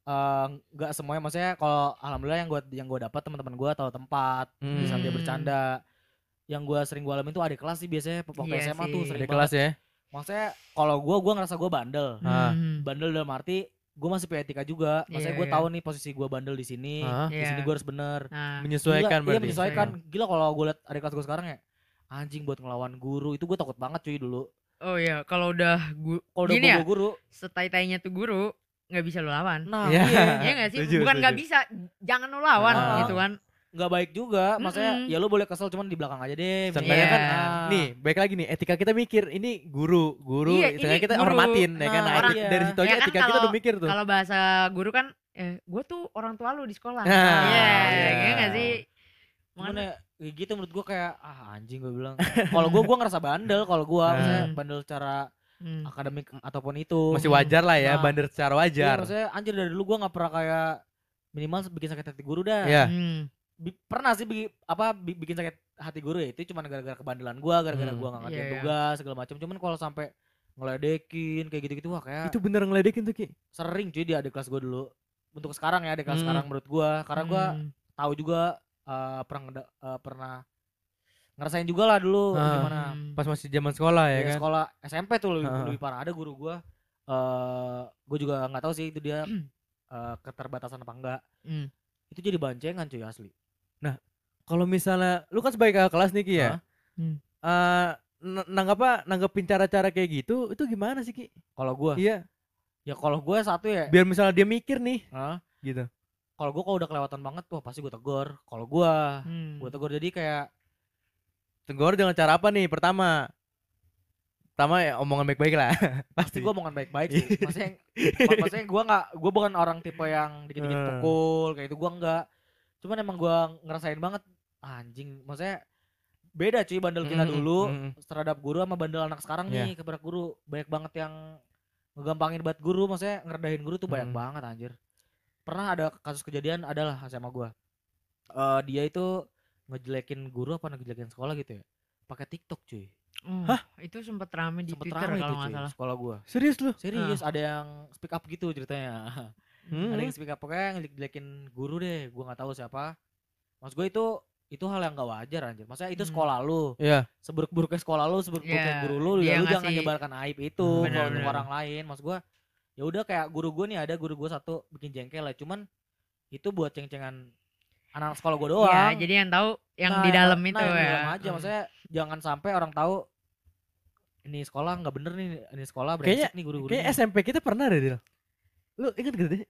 eh, nggak semuanya maksudnya kalau alhamdulillah yang gue yang gue dapat teman-teman gue tahu tempat bisa dia Hmm. bercanda yang gue sering gue alamin tuh adik kelas sih biasanya waktu Iya SMA tuh sih. sering Ada kelas ya. maksudnya kalau gue gue ngerasa gue bandel Ah. Hmm. bandel dalam arti gue masih punya etika juga maksudnya Iya, gue iya. tahu nih posisi gue bandel di sini Ah. di Iya. sini gue harus bener Nah, Menyesuaikan Gila, iya berarti. menyesuaikan gila kalau gue liat adik kelas gue sekarang ya anjing buat ngelawan guru itu gue takut banget cuy dulu oh iya, kalau udah gu kalau udah ya? gue guru setai-tainya tuh guru nggak bisa lo lawan. nah Iya. iya Iya gak sih? Setuju, Bukan nggak bisa, jangan lo lawan Ah. gitu kan. Nggak baik juga maksudnya Mm-mm. ya lu boleh kesel cuman di belakang aja deh Seenggaknya Iya. kan Ah. nih baik lagi nih etika kita mikir ini guru guru Iya, ini kita guru. hormatin ya kan Nah, nah, orang- etik- dari situ aja Ya kan etika kita kalau- udah mikir tuh Kalau bahasa guru kan, eh, gue tuh orang tua lu di sekolah. Nah, Iya, iya. iya nggak sih? Makanya- ya gitu menurut gue kayak ah anjing gue bilang kalau gue gue ngerasa bandel kalau gue Hmm. maksudnya bandel secara Hmm. akademik ataupun itu masih wajar lah ya Nah. bandar secara Iya, wajar maksudnya anjir dari dulu gue nggak pernah kayak minimal bikin sakit hati guru dah Iya. Hmm. Bi- pernah sih bikin apa bi- bikin sakit hati guru ya itu cuma gara-gara kebandelan gua gara-gara Hmm. gua nggak ngerjain Iya, iya. tugas segala macam cuman kalau sampai ngeledekin kayak gitu-gitu wah kayak itu bener ngeledekin tuh Ki sering cuy di adik kelas gua dulu untuk sekarang ya adik kelas Hmm. sekarang menurut gua karena gua Hmm. tahu juga eh, pernah eh, pernah ngerasain juga lah dulu Ah. gimana Hmm. pas masih zaman sekolah ya ya, kan sekolah SMP tuh lebih, Ah. lebih parah ada guru gua eh gua juga nggak tahu sih itu dia *clears throat* eh, keterbatasan apa enggak Hmm. itu jadi bancengan cuy asli kalau misalnya lu kan sebagai kakak kelas nih Ki ya. Hah? Hmm. Eh, n- nanggap nanggepin cara-cara kayak gitu itu gimana sih Ki? Kalau gua? Iya. Ya kalau gua satu ya. Biar misalnya dia mikir nih. Hah? gitu. Kalau gue kalau udah kelewatan banget tuh pasti gue tegur. Kalau gue Hmm. gue tegur. Jadi kayak tegur dengan cara apa nih? Pertama, pertama ya omongan baik-baik lah. *laughs* pasti gue omongan baik-baik sih. *laughs* Maksudnya mak- maksudnya gue nggak gue bukan orang tipe yang dikit-dikit pukul kayak itu gue nggak cuman emang gue ngerasain banget anjing maksudnya beda cuy bandel kita Mm, dulu mm, terhadap guru sama bandel anak sekarang Iya. nih kepada guru banyak banget yang ngegampangin buat guru maksudnya ngerendahin guru tuh banyak Mm. banget anjir pernah ada kasus kejadian adalah sama gue Eh dia itu ngejelekin guru apa ngejelekin sekolah gitu ya pakai TikTok cuy Oh, itu sempat rame di sempet Twitter rame kalau nggak salah. sekolah gue Serius lu? Serius, ada yang speak up gitu ceritanya. *laughs* Hmm. Ada yang speak up pokoknya ngejelek-jelekin guru deh, gua nggak tahu siapa. Mas gue itu itu hal yang gak wajar anjir. Maksudnya itu Hmm. sekolah lu, Iya. seburuk-buruknya sekolah lu, seburuk-buruknya Iya, guru lu, ya lu jangan nyebarkan aib itu Hmm, ke orang lain. Mas gua ya udah kayak guru gue nih ada guru gue satu bikin jengkel lah, cuman itu buat ceng-cengan anak sekolah gue doang. Ya, jadi yang tahu yang Nah, di dalam nah, itu yang di ya. dalam aja Hmm. maksudnya jangan sampai orang tahu ini sekolah nggak bener nih, ini sekolah brengsek nih guru-guru. Kayak SMP kita pernah deh, Dil. Lu inget gak deh?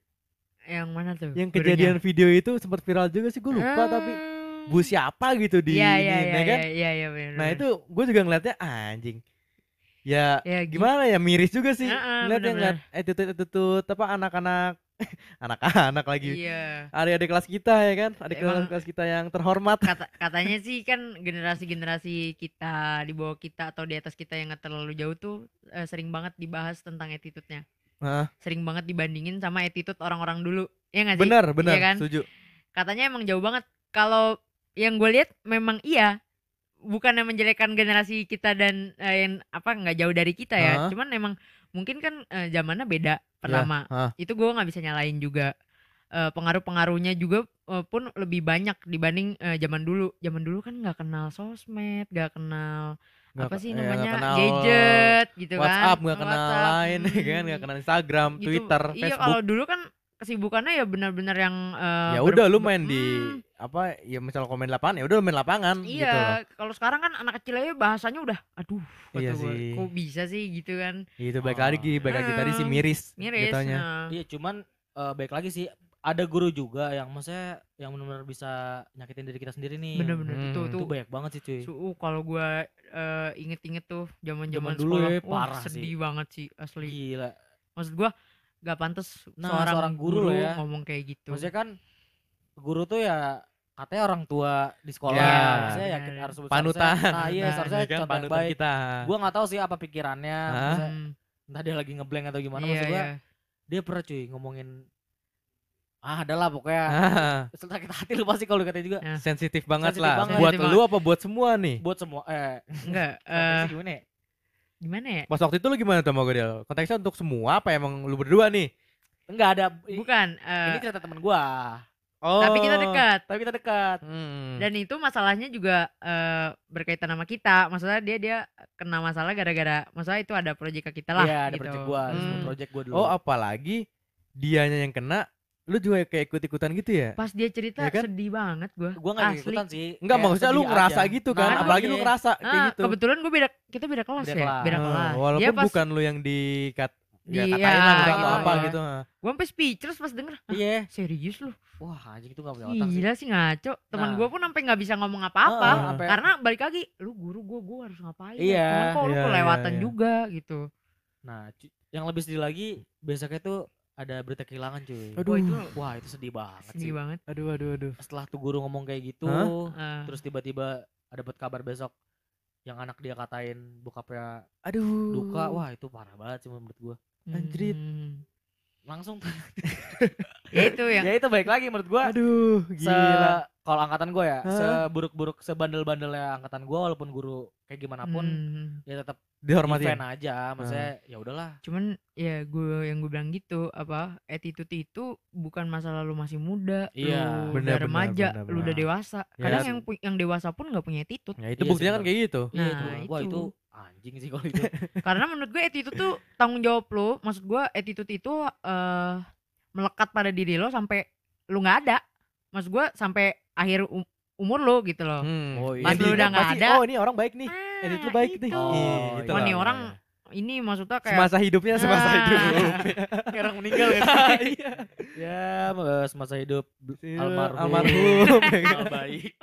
Yang mana tuh? Yang gurunya? kejadian video itu sempat viral juga sih, gue lupa tapi Hmm. bu siapa gitu di Iya, ini, iya, iya, ya kan? iya, iya, iya, bener, Nah bener. itu gue juga ngeliatnya anjing. Ya ya, gi- gimana ya miris juga sih. Heeh, Ngeliatnya bener-bener. ngeliat attitude attitude apa anak-anak *laughs* anak-anak lagi. Iya. Adik-adik kelas kita ya kan, adik Emang- kelas kita yang terhormat. Kata katanya sih kan generasi-generasi kita di bawah kita atau di atas kita yang nggak terlalu jauh tuh eh, sering banget dibahas tentang attitude-nya. Sering banget dibandingin sama attitude orang-orang dulu. Ya nggak sih? benar, benar, Iya kan? setuju. Katanya emang jauh banget. Kalau yang gue lihat memang iya. Bukan yang menjelekkan generasi kita dan eh, yang apa nggak jauh dari kita ya. Hah? Cuman emang mungkin kan eh, zamannya beda pertama. hah. Itu gue nggak bisa nyalain juga. Eh, pengaruh-pengaruhnya juga eh, pun lebih banyak dibanding eh, zaman dulu. Zaman dulu kan nggak kenal sosmed, nggak kenal Nggak apa sih ya, namanya kenal gadget gitu kan. WhatsApp nggak kenal WhatsApp, lain *laughs* ya kan, hmm, nggak kenal Instagram, gitu. Twitter, Iya Facebook. kalau dulu kan kesibukannya ya benar-benar yang eh, ya ber- udah lu ber- main di Hmm, apa ya misal komen lapangan ya udah lu main lapangan gitu. Iya, kalau sekarang kan anak kecil aja bahasanya udah, aduh, Iya sih. kok bisa sih gitu kan, Itu baik Oh. lagi, baik lagi tadi sih Hmm, miris, miris. gitunya. nah. Iya, cuman eh, baik lagi sih ada guru juga yang maksudnya yang benar-benar bisa nyakitin diri kita sendiri nih. Bener-bener Hmm. itu Itu tuh. banyak banget sih cuy. Su- uh, kalau gua eh, inget-inget tuh zaman-zaman Zaman dulu sekolah, ya, wah parah sih. sedih banget sih asli. Gila. Maksud gua gak pantas Nah, seorang, seorang guru guru, ya. ngomong kayak gitu. Maksudnya kan guru tuh ya katanya orang tua di sekolah. Ya. Maksudnya ya Bener. harus Panutan. Nah, iya, Nah, seharusnya Ya kan, contoh panutan baik. kita. Gua nggak tahu sih apa pikirannya. Maksudnya Hmm, entah dia lagi ngeblank atau gimana iya, maksud gua. iya. Dia pernah cuy ngomongin ah adalah pokoknya *laughs* Ah, sakit hati lu pasti kalau dikatain juga Nah, sensitif banget Sensitif lah. banget. Buat Sensitif lu apa buat semua nih? buat semua eh enggak, *laughs* eh, gimana ya? gimana ya? Pas waktu itu lu gimana tuh sama gue? Konteksnya untuk semua apa emang lu berdua nih? Enggak ada Bukan, eh, ini cerita temen gua. Oh. tapi kita dekat. Tapi kita dekat. Hmm. Dan itu masalahnya juga eh, berkaitan sama kita. Maksudnya dia dia kena masalah gara-gara masalah itu ada proyek ke kita lah. Iya, ada gitu. project gua, ada Hmm. project gua dulu. Oh, apalagi dianya yang kena, lu juga kayak ikut-ikutan gitu ya? Pas dia cerita Iya kan? sedih banget gua. gua enggak Asli. ikutan sih. Enggak, maksudnya lu ngerasa aja. gitu kan? Nah, apalagi lu iya. ngerasa kayak Ah, gitu. kebetulan gue beda kita beda kelas Beda ya, kelas. beda Ah, kelas. walaupun dia pas bukan lu yang dikat Di- ya, katain ya, lah gitu, apa iya. gitu. ah. gue sampai speechless pas denger. "Hah, Iya. serius lu? Wah, anjing itu enggak punya otak sih. Gila sih ngaco. Teman Nah. gua pun sampai nggak bisa ngomong apa-apa. Heeh, sampai- Karena balik lagi, lu guru gua, gua harus ngapain? ya? Iya. Cuman kok lu Iya, kelewatan iya, iya. juga gitu. Nah, yang lebih sedih lagi besoknya tuh ada berita kehilangan cuy. Aduh. Wah, itu Wah, itu sedih banget sedih sih. banget. Aduh, aduh, aduh. Setelah tuh guru ngomong kayak gitu, Hah? Ah. terus tiba-tiba dapat kabar besok yang anak dia katain bokapnya Aduh. duka. Wah, itu parah banget sih menurut gua. Anjrit. Hmm. Langsung *laughs* Ya itu yang ya itu baik lagi menurut gua. Aduh, gila. kalau angkatan gue ya Hah? seburuk-buruk sebandel-bandelnya angkatan gue walaupun guru kayak gimana pun Hmm. ya tetap Dihormati. fan aja maksudnya ya udahlah cuman ya gue yang gue bilang gitu apa attitude itu bukan masalah lu masih muda Iya. lu Benar, udah remaja benar, benar, lu udah dewasa Ya, kadang yang yang dewasa pun nggak punya attitude Ya itu Iya buktinya kan kayak gitu. iya Nah, itu wah itu. Itu anjing sih kalau itu *laughs* karena menurut gue attitude tuh tanggung jawab lu maksud gue attitude itu eh melekat pada diri lo sampai lu nggak ada maksud gue sampai akhir um- umur lo gitu loh Hmm. Oh, iya. Pas lu diingat udah nggak ada. Oh, ini orang baik nih. Ah, Attitude baik nih. itu. Iya, Oh, gitu lah. nih orang ini maksudnya kayak semasa hidupnya semasa Ah. hidup. *laughs* Kayak orang meninggal ya *laughs* Iya. ya semasa hidup Iya, almarhum almarhum. Baik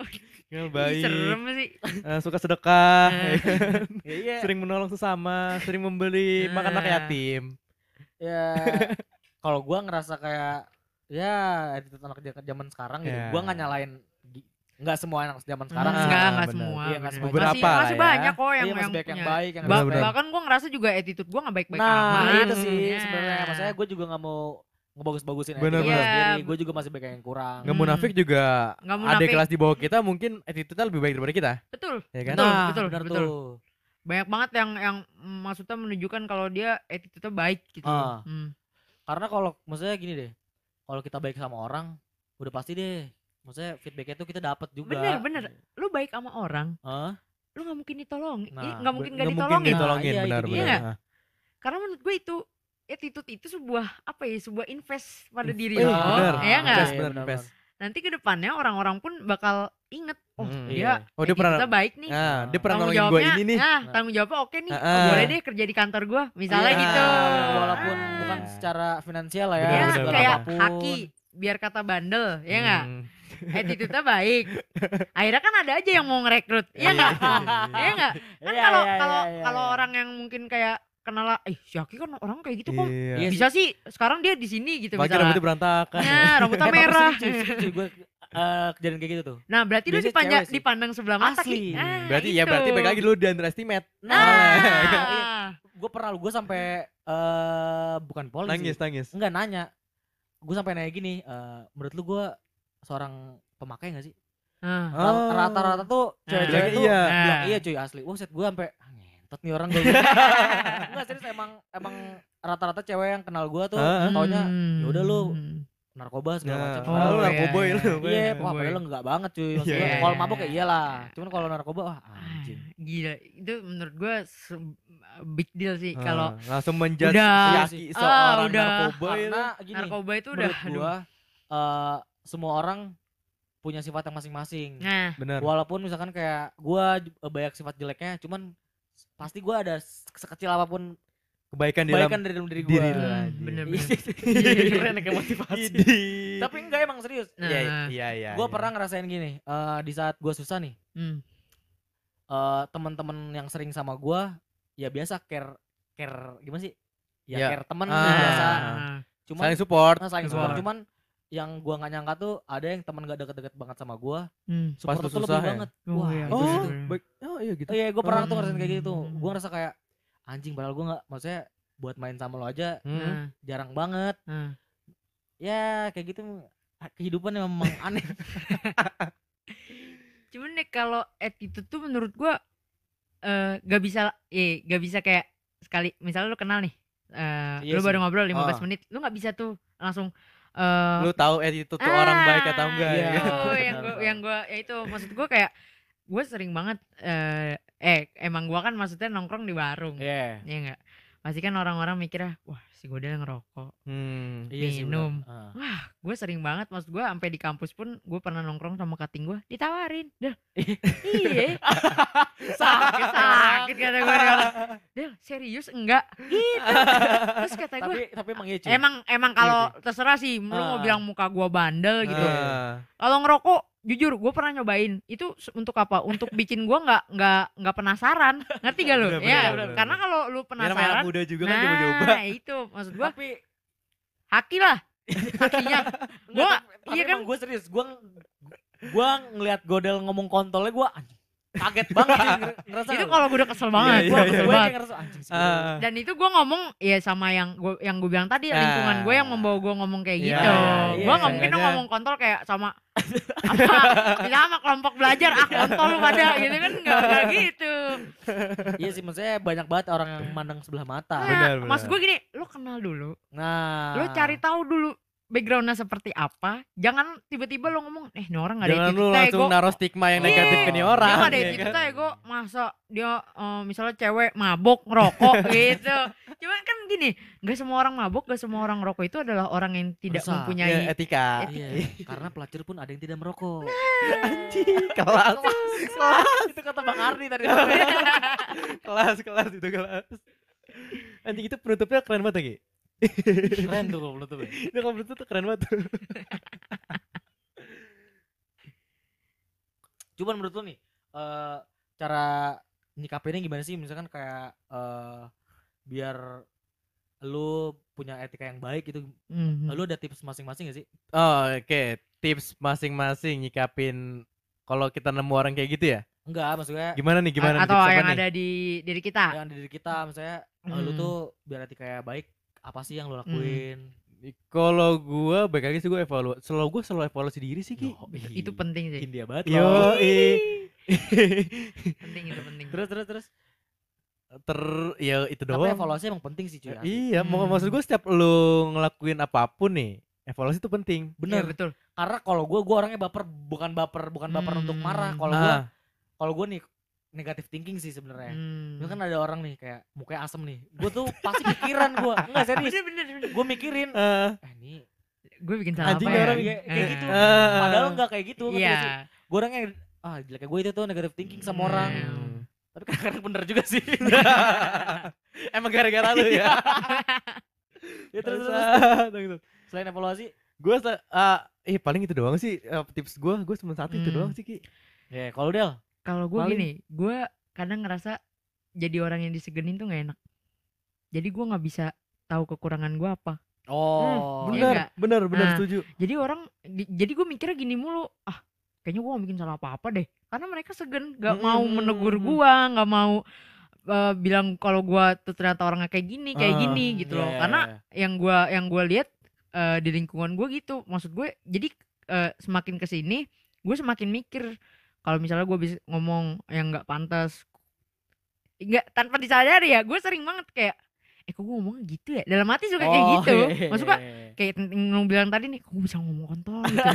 Ya, baik. serem sih eh, suka sedekah, Eh. ya? Ya, iya. sering menolong sesama, sering membeli makan anak yatim. ya *laughs* kalau gua ngerasa kayak ya attitude anak zaman sekarang gitu. Ya. Gua nggak nyalain nggak semua anak zaman sekarang Hmm, sih. enggak enggak semua Iya, nggak bener. semua. Beberapa masih, masih ya. banyak kok yang Iya, yang baik yang baik yang Ba- Benar-benar. bahkan gue ngerasa juga attitude gue gak baik-baik Nah, amat itu sih Ya. sebenarnya. Maksudnya gue juga nggak mau ngebagus-bagusin Bener, attitude bener. sendiri. Iya. Gue juga masih banyak yang kurang. Nggak Hmm. munafik juga Nggak ada kelas di bawah kita mungkin attitude-nya lebih baik daripada kita, betul ya kan? Betul, nah, betul, bener betul. tuh. banyak banget yang yang maksudnya menunjukkan kalau dia attitude-nya baik gitu Ah. Hmm. Karena kalau maksudnya gini deh. Kalau kita baik sama orang, udah pasti deh. Maksudnya feedbacknya tuh kita dapat juga. Bener, bener. lu baik sama orang Hah? lu nggak mungkin ditolong Nah, nggak mungkin nggak Nggak ditolongin mungkin ditolongin, Nah, iya, benar itu dia. benar. Iya Ah. karena menurut gue itu attitude itu sebuah apa ya sebuah invest pada diri eh, lo bener. ya nggak Invest, Iya, bener, bener, invest. nanti ke depannya orang-orang pun bakal inget oh Mm. dia Iya. Oh, dia pernah attitude-nya baik nih Nah, dia pernah tanggung gue jawabnya ini nih. nah tanggung jawabnya oke nih Ah, oh, boleh deh kerja di kantor gue misalnya Iya, gitu Walaupun Ah. bukan secara finansial lah ya. Bener, segala kayak apa pun. haki biar kata bandel ya nggak Hmm. attitude-nya baik *laughs* akhirnya kan ada aja yang mau ngerekrut ya nggak ya nggak kan Iya, kalau iya, kalau kalau orang yang mungkin kayak kenal eh si Aki kan orang kayak gitu kok Iya. Iya bisa sih sekarang dia di sini gitu misalnya rambutnya berantakan. nah rambutnya merah gue eh, kejadian kayak gitu tuh. nah berarti lu dipandang dipandang sebelah mata Asli. Nah, Berarti ya itu. berarti balik lagi lu di underestimate. nah Gue pernah lu, gue sampai eh bukan polisi. Nangis, nangis. Enggak nanya. Gue sampai nanya gini, eh, menurut lu gue seorang pemakai gak sih? Ah. Ra- Oh. Rata-rata tuh cewek-cewek Iya, tuh iya. bilang Nah. iya cuy asli. Wah set gue sampai ah, ngentot nih orang gue. *laughs* Enggak serius emang emang rata-rata cewek yang kenal gue tuh Ah. taunya Hmm. ya udah lu narkoba segala Nah, macam. Oh, lu iya, narkoboy iya. lu. Iya, wah padahal enggak banget cuy. Maksudnya Iya, kalau iya, mabok ya iya. iyalah. Cuman kalau narkoba wah Ah, anjing. gila itu menurut gue big deal sih Ah, kalau langsung menjudge Udah. si Iya Aki sih. seorang Ah, udah. narkoboy itu. Karena gini, narkoba itu udah gua eh, semua orang punya sifat yang masing-masing. nah Benar. Walaupun misalkan kayak gua banyak sifat jeleknya, cuman pasti gua ada sekecil apa pun Kebaikan di dalam kebaikan dari dalam diri diri gua. lu, Hmm, anjing. bener-bener. *laughs* Keren ya kayak motivasi. Tapi enggak emang serius. Nah, Iya, iya, iya. Gua iya. pernah ngerasain gini, eh, di saat gua susah nih, hmm. eh teman-teman yang sering sama gua ya biasa care care gimana sih? Ya, Ya. care temen Ah. biasa. Ah. Cuman saling support. Nah, saling Support. support. Cuman yang gua nggak nyangka tuh ada yang teman gak deket-deket banget sama gua, Hmm. support tuh susah lebih ya? banget. Oh, Wah, iya, itu Oh, sih gitu. tuh. baik. Oh, iya gitu. Oh iya, gue pernah tuh ngerasain kayak gitu. Hmm. Gue ngerasa kayak anjing padahal gue nggak, maksudnya buat main sama lo aja Hmm. Nah, jarang banget. nah. Ya kayak gitu kehidupan memang *laughs* aneh. cuman deh kalau attitude tuh menurut gua eh gak bisa eh gak bisa kayak sekali misalnya lu kenal nih eh Iya lu baru ngobrol 15 Ah. menit lu nggak bisa tuh langsung eh Lu tahu attitude tuh orang baik atau enggak Iya. ya itu *laughs* yang benar. yang gua ya itu maksud gua kayak gue sering banget eh eh emang gua kan maksudnya nongkrong di warung Iya. ya enggak pasti kan orang-orang mikirnya wah si Godel ngerokok Hmm. Iya. Minum. Ah. wah gue sering banget maksud gue sampai di kampus pun gue pernah nongkrong sama kating gue ditawarin dah *laughs* iya *laughs* sakit sakit kata *laughs* gue Del serius enggak gitu terus kata gue Tapi tapi emang iya emang emang kalau terserah sih lu mau bilang muka gue bandel gitu Ah. kalau ngerokok jujur gue pernah nyobain. Itu untuk apa? Untuk bikin gue nggak nggak nggak penasaran. *laughs* Ngerti gak Bener, ya bener, bener, karena kalau lu Ya penasaran muda juga kan nah coba-coba. itu maksud gue tapi haki lah. *laughs* Hakinya. Tapi iya kan? gue serius. Gue gue ngelihat Godel ngomong kontolnya gue kaget banget ngerasa. itu kalau gue udah kesel banget Iya, gue iya, kesel gue banget kayak ngerasa anjing sih. Ah. dan itu gue ngomong ya sama yang gue yang gue bilang tadi lingkungan gue yang membawa gue ngomong kayak Iya, gitu iya, gue nggak mungkin dong ngomong kontol kayak sama apa kita sama kelompok belajar ah kontol lu pada gitu kan nggak gitu Iya sih maksudnya banyak banget orang yang mandang sebelah mata. nah, Benar, mas gue gini lu kenal dulu Nah, lu cari tahu dulu backgroundnya seperti apa jangan tiba-tiba lu ngomong eh ini orang nggak ada Jangan lu attitude langsung naruh stigma yang negatif ke Iya, orang. dia nggak ada ya attitude kan? ego masa dia eh, misalnya cewek mabok ngerokok *laughs* gitu cuman kan gini nggak semua orang mabok nggak semua orang ngerokok itu adalah orang yang tidak Rusak. Ya, mempunyai etika. Iya, karena pelacur pun ada yang tidak merokok. Anjing, kelas, kelas, itu kata Bang Ardi tadi. *laughs* kelas, kelas itu kelas. Anjing itu penutupnya keren banget lagi. Keren tuh kalau tuh. *laughs* Itu kalau tuh keren banget. tuh. *laughs* Cuman menurut lu nih eh cara nyikapinnya gimana sih misalkan kayak eh biar lu punya etika yang baik gitu. Mhm. Lu ada tips masing-masing gak sih? Oh, oke. Tips masing-masing nyikapin kalau kita nemu orang kayak gitu ya? Enggak, maksudnya Gimana nih? Gimana? nih? atau yang nih? ada di diri kita yang di diri kita misalnya eh, lu Hmm. tuh biar etika yang baik apa sih yang lu lakuin? Kalau gua baik lagi sih gua evaluasi. Selalu gua selalu evaluasi diri sih Ki. Yoi. itu penting sih India banget Yo, *laughs* penting itu penting terus terus terus. ter ya itu Tapi doang. evaluasi emang penting sih cuy. asli. Iya, mau Hmm. maksud gua setiap lu ngelakuin apa pun nih, evaluasi itu penting. Iya, Bener. betul Karena kalau gue gue orangnya baper bukan baper bukan baper untuk marah. Hmm. Kalau gue Ah, kalau gue nih negatif thinking sih sebenarnya. Hmm. Itu kan ada orang nih kayak mukanya asem nih. Gue tuh pasti pikiran gue. *laughs* Enggak serius. Gue mikirin. ah, Eh ini gue bikin salah Anjing apa ya orang kayak, kayak gitu. Ah. Padahal enggak kayak gitu. iya sih? Gue orangnya ah jeleknya gue itu tuh negatif thinking sama orang. Hmm. Tapi kadang-kadang bener juga sih. *laughs* Emang gara-gara lu ya. *laughs* ya terus, terus, terus. Selain evaluasi, Gue ah eh paling itu doang sih eh, tips gua, gue cuma satu itu Hmm. doang sih Ki. ya kalau Del, kalau gue gini gue kadang ngerasa jadi orang yang disegenin tuh nggak enak jadi gue nggak bisa tahu kekurangan gue apa oh, Iya bener, nggak? bener, bener Nah. setuju. jadi orang di- jadi gue mikirnya gini mulu ah kayaknya gue gak bikin salah apa apa deh karena mereka segen nggak mau Mm, menegur gue nggak mau eh, bilang kalau gue tuh ternyata orangnya kayak gini kayak Ah, gini gitu loh Iya, karena iya, yang gua yang gue lihat eh, di lingkungan gue gitu maksud gue jadi eh, semakin ke sini gue semakin mikir kalau misalnya gue bisa ngomong yang nggak pantas nggak tanpa disadari ya gue sering banget kayak eh kok gue ngomong gitu ya? Dalam hati suka kayak Oh, gitu. iya, maksud gue kayak yang lu bilang tadi nih kok gue bisa ngomong kontol? Gitu.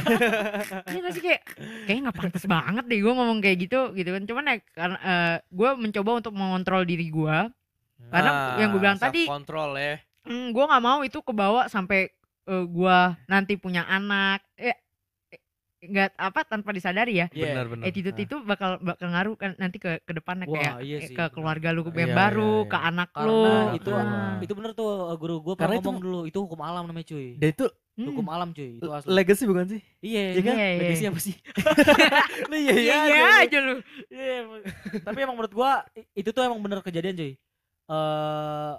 *laughs* Iya gak sih kayak kayaknya nggak pantas banget deh gue ngomong kayak gitu gitu kan. Cuman ya karena gue mencoba untuk mengontrol diri gue Karena yang gua bilang tadi- kontrol ya. Hmm, gue nggak mau itu kebawa sampai eh, gua nanti punya anak. Eh eh, nggak apa tanpa disadari ya Iya. Benar, benar. attitude Ah. itu bakal bakal ngaruh kan nanti ke ke depannya Wah, kayak iya eh, sih, ke benar. keluarga lu yang Iya, baru iya, ke iya. anak Karena lu itu Ah. itu bener tuh uh, guru gue Karena pernah itu- ngomong dulu itu hukum alam namanya cuy. Dan itu Hmm. Hukum alam cuy, itu asli. legacy bukan sih? Iya, Iya kan? Iya, iya. Legacy apa sih? *laughs* Lu iya iya iya. iya aja. lu Iya. Tapi emang menurut gua itu tuh emang bener kejadian cuy. Eh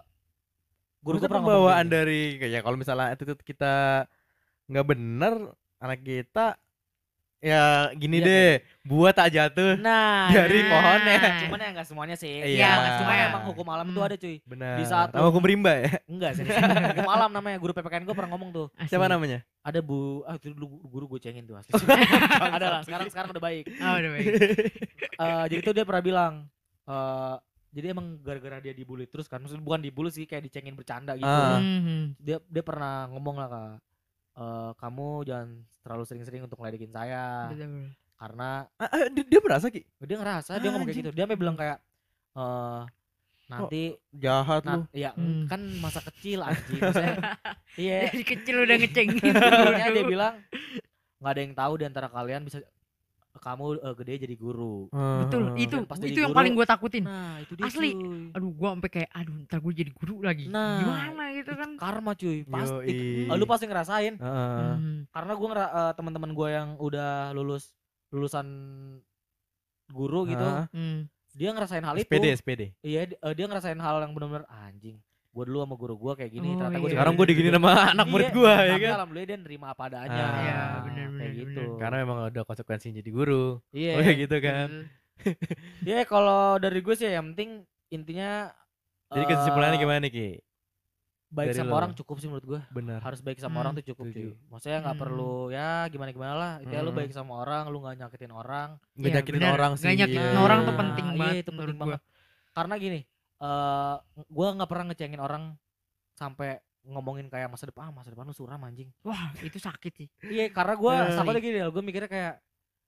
guru Guru gua pernah ngomong pembawaan gitu. dari kayak kalau misalnya attitude kita nggak bener, anak kita ya gini Iya, deh, buat tak jatuh. Nah, dari nah. pohonnya. Cuman ya enggak semuanya sih. Iya. Cuma Cuma emang hukum alam itu Hmm. ada cuy. Benar. Di saat Nama hukum rimba ya? Enggak sih. hukum alam namanya guru PPKN gua pernah ngomong tuh. Siapa Asik. namanya? Ada Bu, ah itu dulu guru gue cengin tuh asli. *laughs* ada lah, sekarang sekarang udah baik. oh udah baik *laughs* Eh, jadi tuh dia pernah bilang eh jadi emang gara-gara dia dibully terus kan maksudnya bukan dibully sih kayak dicengin bercanda gitu. Mhm. dia dia pernah ngomong lah kak eh kamu jangan terlalu sering-sering untuk ngeledekin saya. Betul. karena Ah, ah, dia, dia merasa ki? Dia ngerasa dia ngomong kayak gitu. Dia sampai bilang kayak eh nanti jahat lu. nah, ya Hmm. kan masa kecil *laughs* anjing. *laughs* Iya. Dari kecil udah ngecengin. *laughs* Dia bilang nggak ada yang tahu di antara kalian bisa kamu eh, gede jadi guru betul Ah, itu Dan pas itu yang guru- paling gue takutin nah itu dia Asli. cuy. aduh gua sampai kayak aduh ntar gue jadi guru lagi Nah, gimana gitu kan karma cuy pasti Yoi. Eh, lu pasti ngerasain Heeh. Mhm. karena gue ngera eh, teman-teman gue yang udah lulus lulusan guru gitu? Hmm. dia ngerasain hal itu SPD SPD. iya eh, dia ngerasain hal yang benar-benar anjing gue dulu sama guru gue kayak gini Oh, ternyata gue iya. Sekarang gue digini sama *laughs* anak murid Iya, gue ya kan. alhamdulillah dia nerima apa adanya Ah. Iya, kayak bener-bener, gitu bener. Karena memang ada konsekuensinya jadi guru. iya Oh, kayak gitu kan. Iya, kalau dari gue sih yang penting intinya Jadi eh, kesimpulannya gimana nih Ki? baik dari sama lo? orang cukup sih menurut gue Benar. harus baik sama Hmm, orang tuh cukup cuy maksudnya nggak Hmm. perlu ya gimana gimana lah itu lu Hmm. baik sama orang lu nggak nyakitin orang Nggak Iya, nyakitin bener. orang Nggak sih. nyakitin iya. orang tuh penting Iya, banget itu penting menurut gua. banget. Karena gini, eh gua nggak pernah ngecengin orang sampai ngomongin kayak masa depan, ah, masa depan lu suram anjing. wah itu sakit sih Iya, karena gua Eh. sama lagi gue mikirnya kayak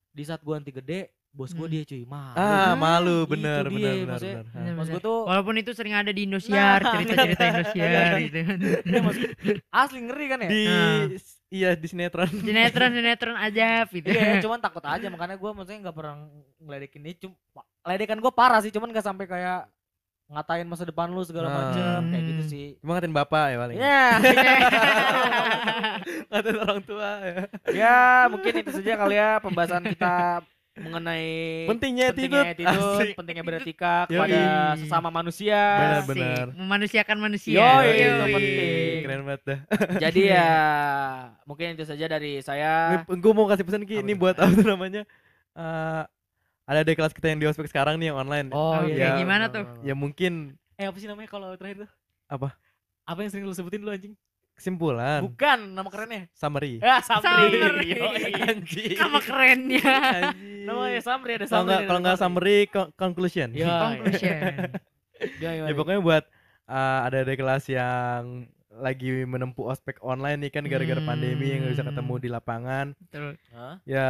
di saat gua nanti gede, bos gua Hmm. dia cuy, mah. Ah, malu Itu bener dia, bener bener. maksudnya- bener. Bener, Ah. Bener. gua tuh walaupun itu sering ada di Indosiar Nah. cerita-cerita Indosiar gitu *laughs* maksud- asli ngeri kan ya? Di Ah. iya di sinetron. sinetron sinetron aja gitu Iya, *laughs* cuman takut aja makanya gua maksudnya nggak pernah ngeledekin dia cuma ledekan gua parah sih, cuman gak sampai kayak ngatain masa depan lu segala Ah. macem kayak gitu Hmm. sih. Cuma ngatain bapak ya paling. Ya, *laughs* Ngatain orang tua ya. ya mungkin itu saja kali ya pembahasan kita mengenai Pentingnya pentingnya Asik. pentingnya beretika Yoi. kepada sesama manusia. Benar, Asik. benar. Memanusiakan manusia. Yoi, Yoi. itu penting. Keren banget dah. Jadi ya *laughs* mungkin itu saja dari saya. Gue mau kasih pesan Ki, ini buat apa namanya? Eh ada di kelas kita yang di ospek sekarang nih yang online. Oh Oke, iya. gimana tuh? Ya mungkin Eh apa sih namanya kalau terakhir tuh? Apa? Apa yang sering lu sebutin lu anjing? kesimpulan Bukan nama kerennya. summary. *laughs* Ya. Summary. Yoi. Anjing. Sama kerennya. Anjing. Namanya Samri ada Kalau Samri. nggak ada kalau nggak summary co- conclusion. Ya, *laughs* ya. Conclusion. Ya, ya, ya pokoknya buat uh, ada ada kelas yang lagi menempuh ospek online nih kan gara-gara pandemi yang nggak bisa ketemu Hmm. di lapangan Betul. Hah? ya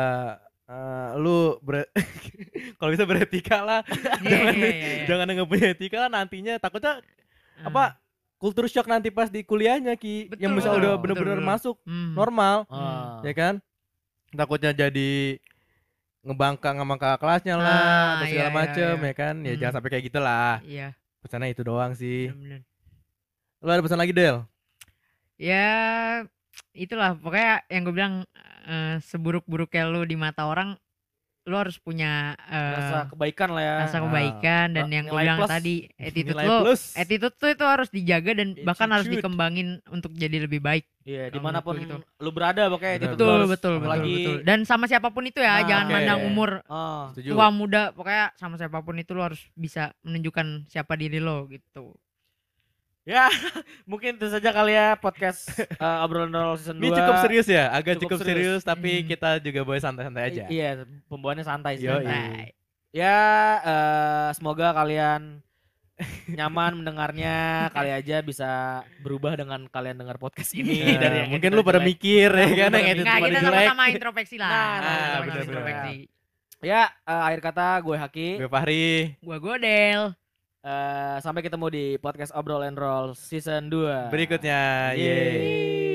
uh, lu ber- *laughs* kalau bisa beretika lah *laughs* Iya, jangan iya, iya, *laughs* iya. jangan nggak punya etika lah nantinya takutnya Ah. apa kultur shock nanti pas di kuliahnya ki yang Betul, bisa udah bener-bener masuk Hmm. normal Ah. ya kan takutnya jadi ngebangkang sama kakak kelasnya lah Ah, atau segala iya, macem iya. ya kan ya Hmm. jangan sampai kayak gitulah Iya, pesannya itu doang sih benar-benar. lu ada pesan lagi Del Ya itulah pokoknya yang gue bilang eh, seburuk-buruknya lu di mata orang lu harus punya eh, Rasa kebaikan lah ya. rasa Ah. kebaikan dan Nilai yang gue bilang plus. tadi attitude lu plus attitude tuh itu harus dijaga dan bahkan harus Attitude. dikembangin untuk jadi lebih baik Iya, Kalau di mana pun gua lu berada pokoknya itu Benar, betul harus- betul betul apalagi betul dan sama siapa pun itu ya Nah, jangan oke. mandang umur setuju tua muda pokoknya sama siapa pun itu lo harus bisa menunjukkan siapa diri lo gitu ya, *laughs* mungkin itu saja kali ya podcast eh, obrolan roll season 2. ini cukup serius ya agak Cukup cukup, serius. serius, tapi Hmm. kita juga boleh santai-santai aja Iya, pembawaannya santai sih. Santai. Ya, eh, semoga kalian *laughs* nyaman mendengarnya, kali aja bisa berubah dengan kalian dengar podcast ini Ya, dari mungkin lu pada jelek. mikir ya Mungkin kan yang edit kita sama-sama introspeksi lah Nah, Kita nah, sama-sama bener-bener. introspeksi. Ya, eh, akhir kata gue Haki. gue Fahri gua Godel Eh, sampai ketemu di podcast Obrol and Roll season 2. berikutnya yeay Yeay.